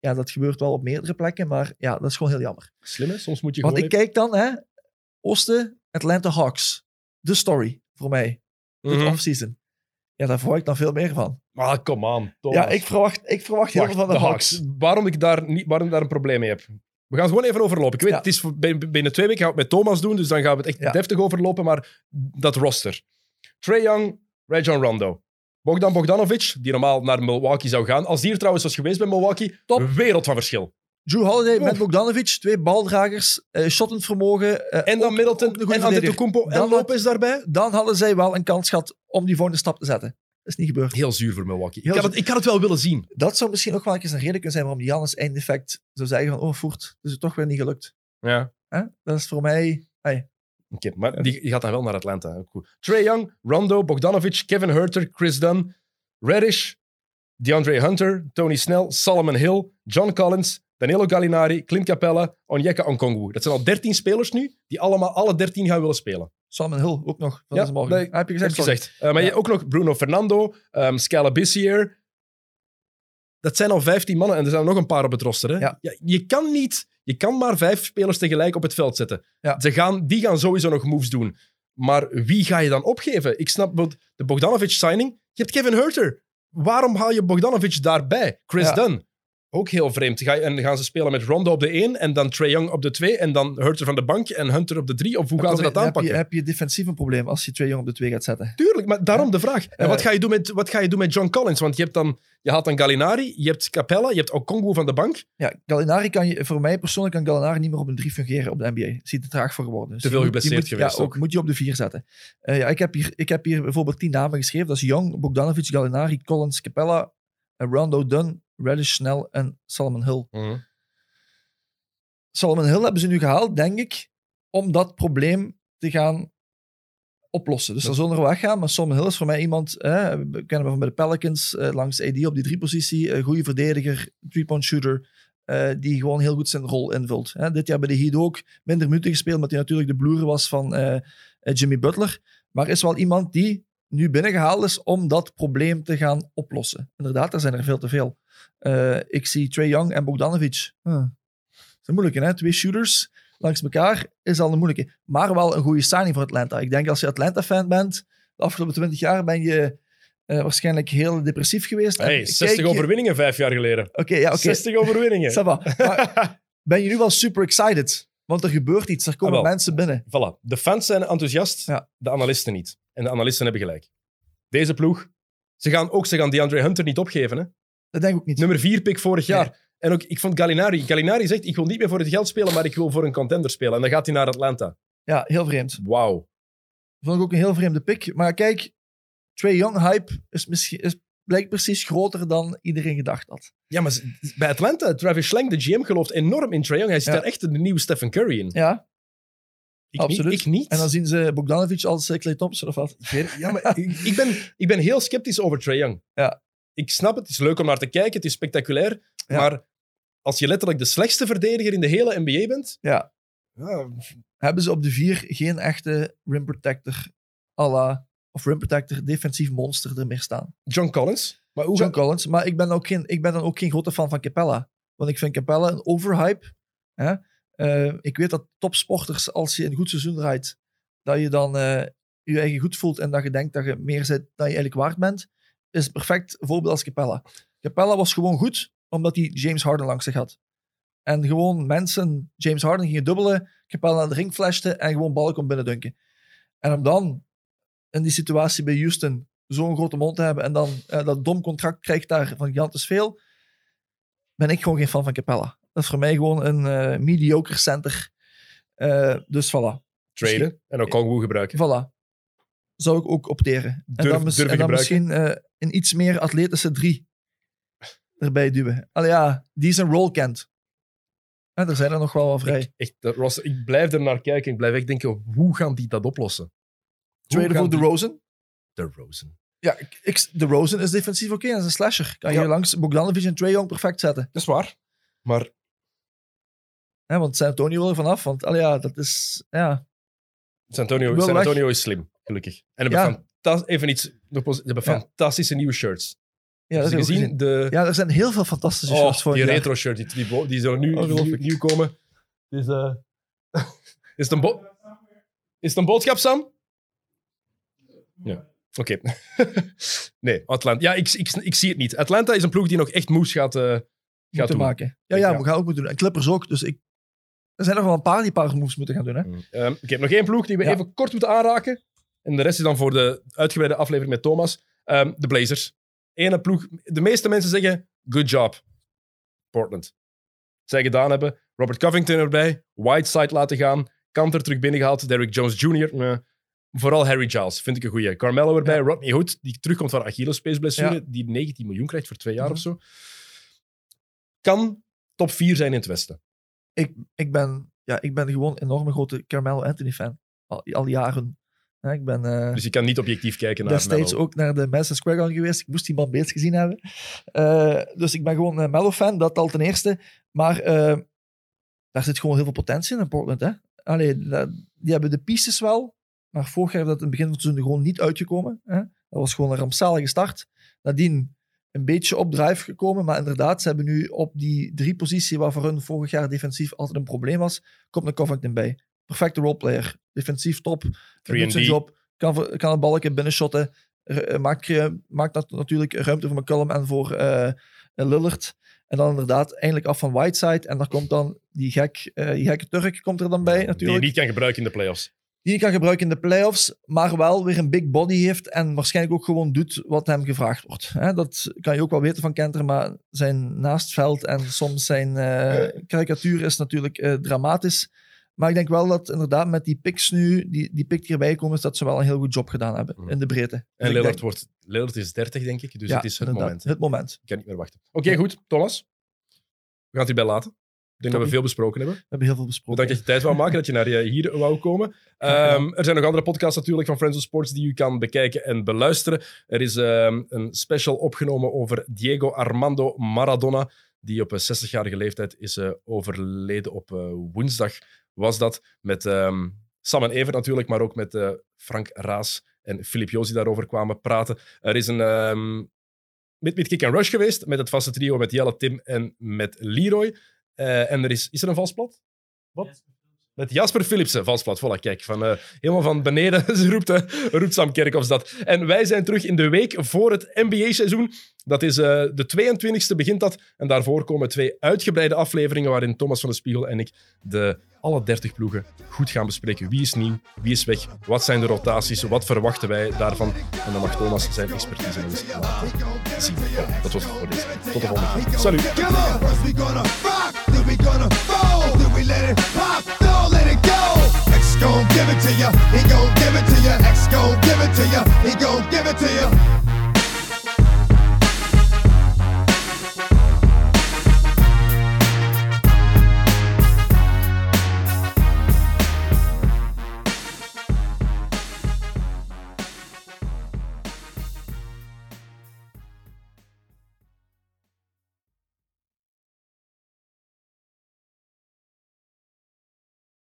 Ja, dat gebeurt wel op meerdere plekken, maar ja, dat is gewoon heel jammer. Slim, hè? Soms moet je Want gewoon... ik kijk dan, hè, Oosten, Atlanta Hawks. De story voor mij. Dit Mhm. offseason. Ja, daar verwacht ik dan veel meer van. Ah, kom aan. Ja, ik verwacht, ik verwacht heel veel van de, Hawks. Waarom ik daar, niet, waarom ik daar een probleem mee heb. We gaan gewoon even overlopen. Ik weet, Ja. het is binnen, binnen twee weken gaan we het met Thomas doen, dus dan gaan we het echt Ja. deftig overlopen. Maar dat roster. Trey Young, Rajon Rondo. Bogdan Bogdanovic, die normaal naar Milwaukee zou gaan. Als die er trouwens was geweest bij Milwaukee, Top. een wereld van verschil. Drew Holiday met. Bogdanovic, twee baldragers, eh shottend vermogen. eh, En dan ook- Middleton ook en. Antetokounmpo en Dan Lopez daarbij. Dan hadden zij wel een kans gehad om die volgende stap te zetten. Dat is niet gebeurd. Heel zuur voor Milwaukee. Ik, had het, ik had het wel willen zien. Dat zou misschien ook wel eens een reden kunnen zijn waarom Jannes eindeffect zou zeggen van oh, voert, het is het toch weer niet gelukt. Ja. Dat is voor mij... Hey, Oké, maar die, die gaat dan wel naar Atlanta. Goed. Trey Young, Rondo, Bogdanovic, Kevin Herter, Chris Dunn, Reddish, DeAndre Hunter, Tony Snell, Solomon Hill, John Collins, Danilo Gallinari, Clint Capella, Onyeka Onkongwu. Dat zijn al 13 spelers nu die allemaal alle 13 gaan willen spelen. Salman Hill ook nog van Ja, nee, Ah, heb je Heb gezegd? je sorry. gezegd. Eh, maar Ja. je ook nog Bruno Fernando, um, Scalabissier. Dat zijn al 15 mannen en er zijn nog een paar op het roster. Hè? Ja. je kan niet, je kan maar vijf spelers tegelijk op het veld zetten. Ja. Ze gaan, die gaan sowieso nog moves doen. Maar wie ga je dan opgeven? Ik snap de Bogdanovic-signing. Je hebt Kevin Herter. Waarom haal je Bogdanovic daarbij? Chris. Dunn. Ook heel vreemd. Ga en gaan ze spelen met Rondo op de 1 en dan Trae Young op de 2 en dan Herter van de bank en Hunter op de 3? Of hoe gaan ze dat Dan heb je- aanpakken? Heb je defensief een probleem als je twee jongen op de twee gaat zetten? Tuurlijk, maar daarom de vraag. En wat, ga je doen met, wat ga je doen met John Collins? Want je, hebt dan, je haalt dan Gallinari, je hebt Capella, je hebt Okongwu van de bank. Ja, Gallinari kan je, voor mij persoonlijk kan Gallinari niet meer op een drie fungeren op de NBA. Is hij te traag voor geworden. Dus Te veel geblesseerd moet- geweest Ja, ook. Moet je op de vier zetten. Eh, ja, ik, heb hier, ik heb hier bijvoorbeeld tien namen geschreven. Dat is Young, Bogdanovic, Gallinari, Collins, Capella, eh, Rondo, Dunn, Reddish, Snell en Solomon Hill. Solomon Hill hebben ze nu gehaald, denk ik, om dat probleem te gaan oplossen. Dus Dat- dan zullen er weggaan, maar Solomon Hill is voor mij iemand, hè, we kennen hem van bij de Pelicans, eh, langs AD op die drie-positie, een goede verdediger, three-point shooter, eh, die gewoon heel goed zijn rol invult. Hè. Dit jaar bij de Heat ook minder minuten gespeeld, omdat hij natuurlijk de bloer was van eh, eh, Jimmy Butler. Maar is wel iemand die nu binnengehaald is om dat probleem te gaan oplossen. Inderdaad, er zijn er veel te veel. Eh, ik zie Trey Young en Bogdanovic. Huh. Dat is een moeilijke, hè? Twee shooters langs elkaar is al een moeilijke. Maar wel een goede signing voor Atlanta. Ik denk als je Atlanta-fan bent, de afgelopen 20 jaar ben je eh, waarschijnlijk heel depressief geweest. Hey, kijk 60 je- overwinningen vijf jaar geleden. Oké, ja, oké. 60 overwinningen. <laughs> Maar ben je nu wel super excited? Want er gebeurt iets, er komen Ah, mensen binnen. Voilà. De fans zijn enthousiast, Ja. de analisten niet. En de analisten hebben gelijk. Deze ploeg, ze gaan ook ze gaan DeAndre Hunter niet opgeven. Hè? Dat denk ik ook niet. Nummer 4 pick vorig Nee. jaar. En ook, ik vond Gallinari. Gallinari zegt, ik wil niet meer voor het geld spelen, maar ik wil voor een contender spelen. En dan gaat hij naar Atlanta. Ja, heel vreemd. Wauw. Vond ik ook een heel vreemde pick. Maar kijk, Trey Young hype is, misschien, is blijkt precies groter dan iedereen gedacht had. Ja, maar bij Atlanta, Travis Schlenk, de GM, gelooft enorm in Trae Young. Hij ziet Ja. daar echt de nieuwe Stephen Curry in. Ja, ik absoluut. Niet, ik niet. En dan zien ze Bogdanovic als Clay Thompson of wat. Ja, maar ik, ik ben, ik ben heel sceptisch over Trae Young. Ja. Ik snap het, het is leuk om naar te kijken, het is spectaculair. Ja. Maar als je letterlijk de slechtste verdediger in de hele NBA bent... Ja. Ja, Hebben ze op de vier geen echte rim protector la, of rim protector defensief monster er meer staan. John Collins. Maar hoe John Collins. Maar ik ben, ook geen, ik ben dan ook geen grote fan van Capella. Want ik vind Capella een overhype. Hè? Eh, ik weet dat topsporters, als je een goed seizoen rijdt, dat je dan eh, je eigen goed voelt en dat je denkt dat je meer zit dan je eigenlijk waard bent, is een perfect voorbeeld als Capella. Capella was gewoon goed, omdat hij James Harden langs zich had. En gewoon mensen, James Harden gingen dubbelen, Capella aan de ring flashte en gewoon ballen kon binnendunken. En om dan in die situatie bij Houston zo'n grote mond te hebben en dan eh, dat dom contract krijgt daar van gigantisch veel, ben ik gewoon geen fan van Capella. Dat is voor mij gewoon een eh, mediocre center. Eh, dus voilà. traden en ook Kongwu gebruiken. Voilà. Zou ik ook opteren. en dan, mis- en misschien eh, een iets meer atletische drie erbij duwen. Allee, ja, die zijn rol kent. Hè, er zijn er nog wel wat vrij. Ik, echt, roster, ik blijf er naar kijken. Ik blijf echt denken, hoe gaan die dat oplossen? Traden voor de die- Rosen. De Rosen. Ja, ik, ik- de Rosen is defensief oké. Dat is een slasher. Kan je Ja. langs Bogdanovic en Trae Young perfect zetten. Dat is waar. Maar Hè, want San Antonio wil er vanaf. Want allee, ja, dat is... Ja, San Antonio, San. Antonio is slim, gelukkig. En hebben Ja. even iets, ze hebben fantastische nieuwe shirts. ja, dat gezien? gezien. De, Ja, er zijn heel veel fantastische oh, shirts voor die retro shirt, die, die, die zo nu, Ongelooflijk. nieuw, nieuw komen. Dus, eh, <laughs> is, het een bo- is het een boodschap, Sam? Ja, oké. <laughs> nee, Atlanta. Ja, ik, ik, ik zie het niet. Atlanta is een ploeg die nog echt moves gaat, eh, gaat doen. maken. Ja, ja, Ja. we gaan ook moeten doen. En Clippers ook. Dus ik, er zijn nog wel een paar die paar moves moeten gaan doen. Hè? Ehm, ik heb nog één ploeg die we Ja. even kort moeten aanraken. En de rest is dan voor de uitgebreide aflevering met Thomas. Ehm, de Blazers. Ene ploeg. De meeste mensen zeggen, good job. Portland. Zij gedaan hebben. Robert Covington erbij. Whiteside laten gaan. Kanter terug binnengehaald. Derrick Jones Jr. Nee. Vooral Harry Giles vind ik een goeie. Carmelo erbij. Rodney Hood, die terugkomt van Achillespeesblessure. Ja. Die 19 miljoen krijgt voor twee jaar Mhm. of zo. Kan top 4 zijn in het Westen. Ik, ik, ben, ja, ik ben gewoon een enorme grote Carmelo Anthony fan. Al, al jaren. Ik ben eh, Dus je kan niet objectief kijken naar destijds Melo. ook naar de Madison Square Garden geweest. Ik moest die man beter gezien hebben. Eh, dus ik ben gewoon een Mello-fan, dat al ten eerste. Maar eh, daar zit gewoon heel veel potentie in in Portland. Hè? Allee, die hebben de pieces wel. Maar vorig jaar dat in het begin van het seizoen gewoon niet uitgekomen. Hè? Dat was gewoon een rampzalige start. Nadien een beetje op drive gekomen. Maar inderdaad, ze hebben nu op die drie positie waar voor hun vorig jaar defensief altijd een probleem was, komt een Covington bij. Perfecte roleplayer. Defensief top. 3 Doet zijn job. Kan, kan het balken binnenshotten. R- eh, Maakt, maakt nat- natuurlijk ruimte voor McCullum en voor eh, Lillard. En dan inderdaad eindelijk af van Whiteside. En daar komt dan die, gek, eh, die gekke Turk komt er dan bij Die je natuurlijk. niet kan gebruiken in de playoffs. Die kan gebruiken in de playoffs, maar wel weer een big body heeft en waarschijnlijk ook gewoon doet wat hem gevraagd wordt. Hè, dat kan je ook wel weten van Kenter, maar zijn naastveld en soms zijn eh karikatuur is natuurlijk eh, dramatisch. Maar ik denk wel dat inderdaad met die picks nu, die, die pick die erbij komen, is dat ze wel een heel goed job gedaan hebben Mhm. in de breedte. Dus En ik Lillard, denk- wordt, Lillard is 30, denk ik. Dus ja, het is het moment. Het moment. Ik kan niet meer wachten. Oké, goed. Thomas. We gaan het hierbij laten. Ik denk dat we veel besproken hebben. We hebben heel veel besproken. Bedankt dat je tijd wou maken, dat je naar eh, hier wou komen. <laughs> Ehm, er zijn nog andere podcasts natuurlijk van Friends of Sports die u kan bekijken en beluisteren. Er is ehm, een special opgenomen over Diego Armando Maradona, die op eh, 60-jarige leeftijd is eh, overleden op eh, woensdag. Was dat met ehm, Sam en Evert natuurlijk, maar ook met eh, Frank Raas en Filip Joos die daarover kwamen praten. Er is een met, met Kick and Rush geweest, met het vaste trio met Jelle, Tim en met Leroy. Eh, en er is, is er een valsplat? Wat? Met Jasper Philipsen, valsplat. Voilà, kijk, van, eh, helemaal van beneden <laughs> roept, eh, roept Sam Kerkhoffs dat. En wij zijn terug in de week voor het NBA-seizoen. Dat is eh, de 22e begint dat. En daarvoor komen twee uitgebreide afleveringen waarin Thomas van de Spiegel en ik de alle 30 ploegen goed gaan bespreken. Wie is nieuw, wie is weg, wat zijn de rotaties, wat verwachten wij daarvan. En dan mag Thomas zijn expertise nog eens laten zien. Dat was het voor deze keer. Tot de volgende keer. Salut! we gonna fold. Then we let it pop, don't let it go. X gon' give it to ya, he gon' give it to ya. X gon' give it to ya, he gon' give it to ya.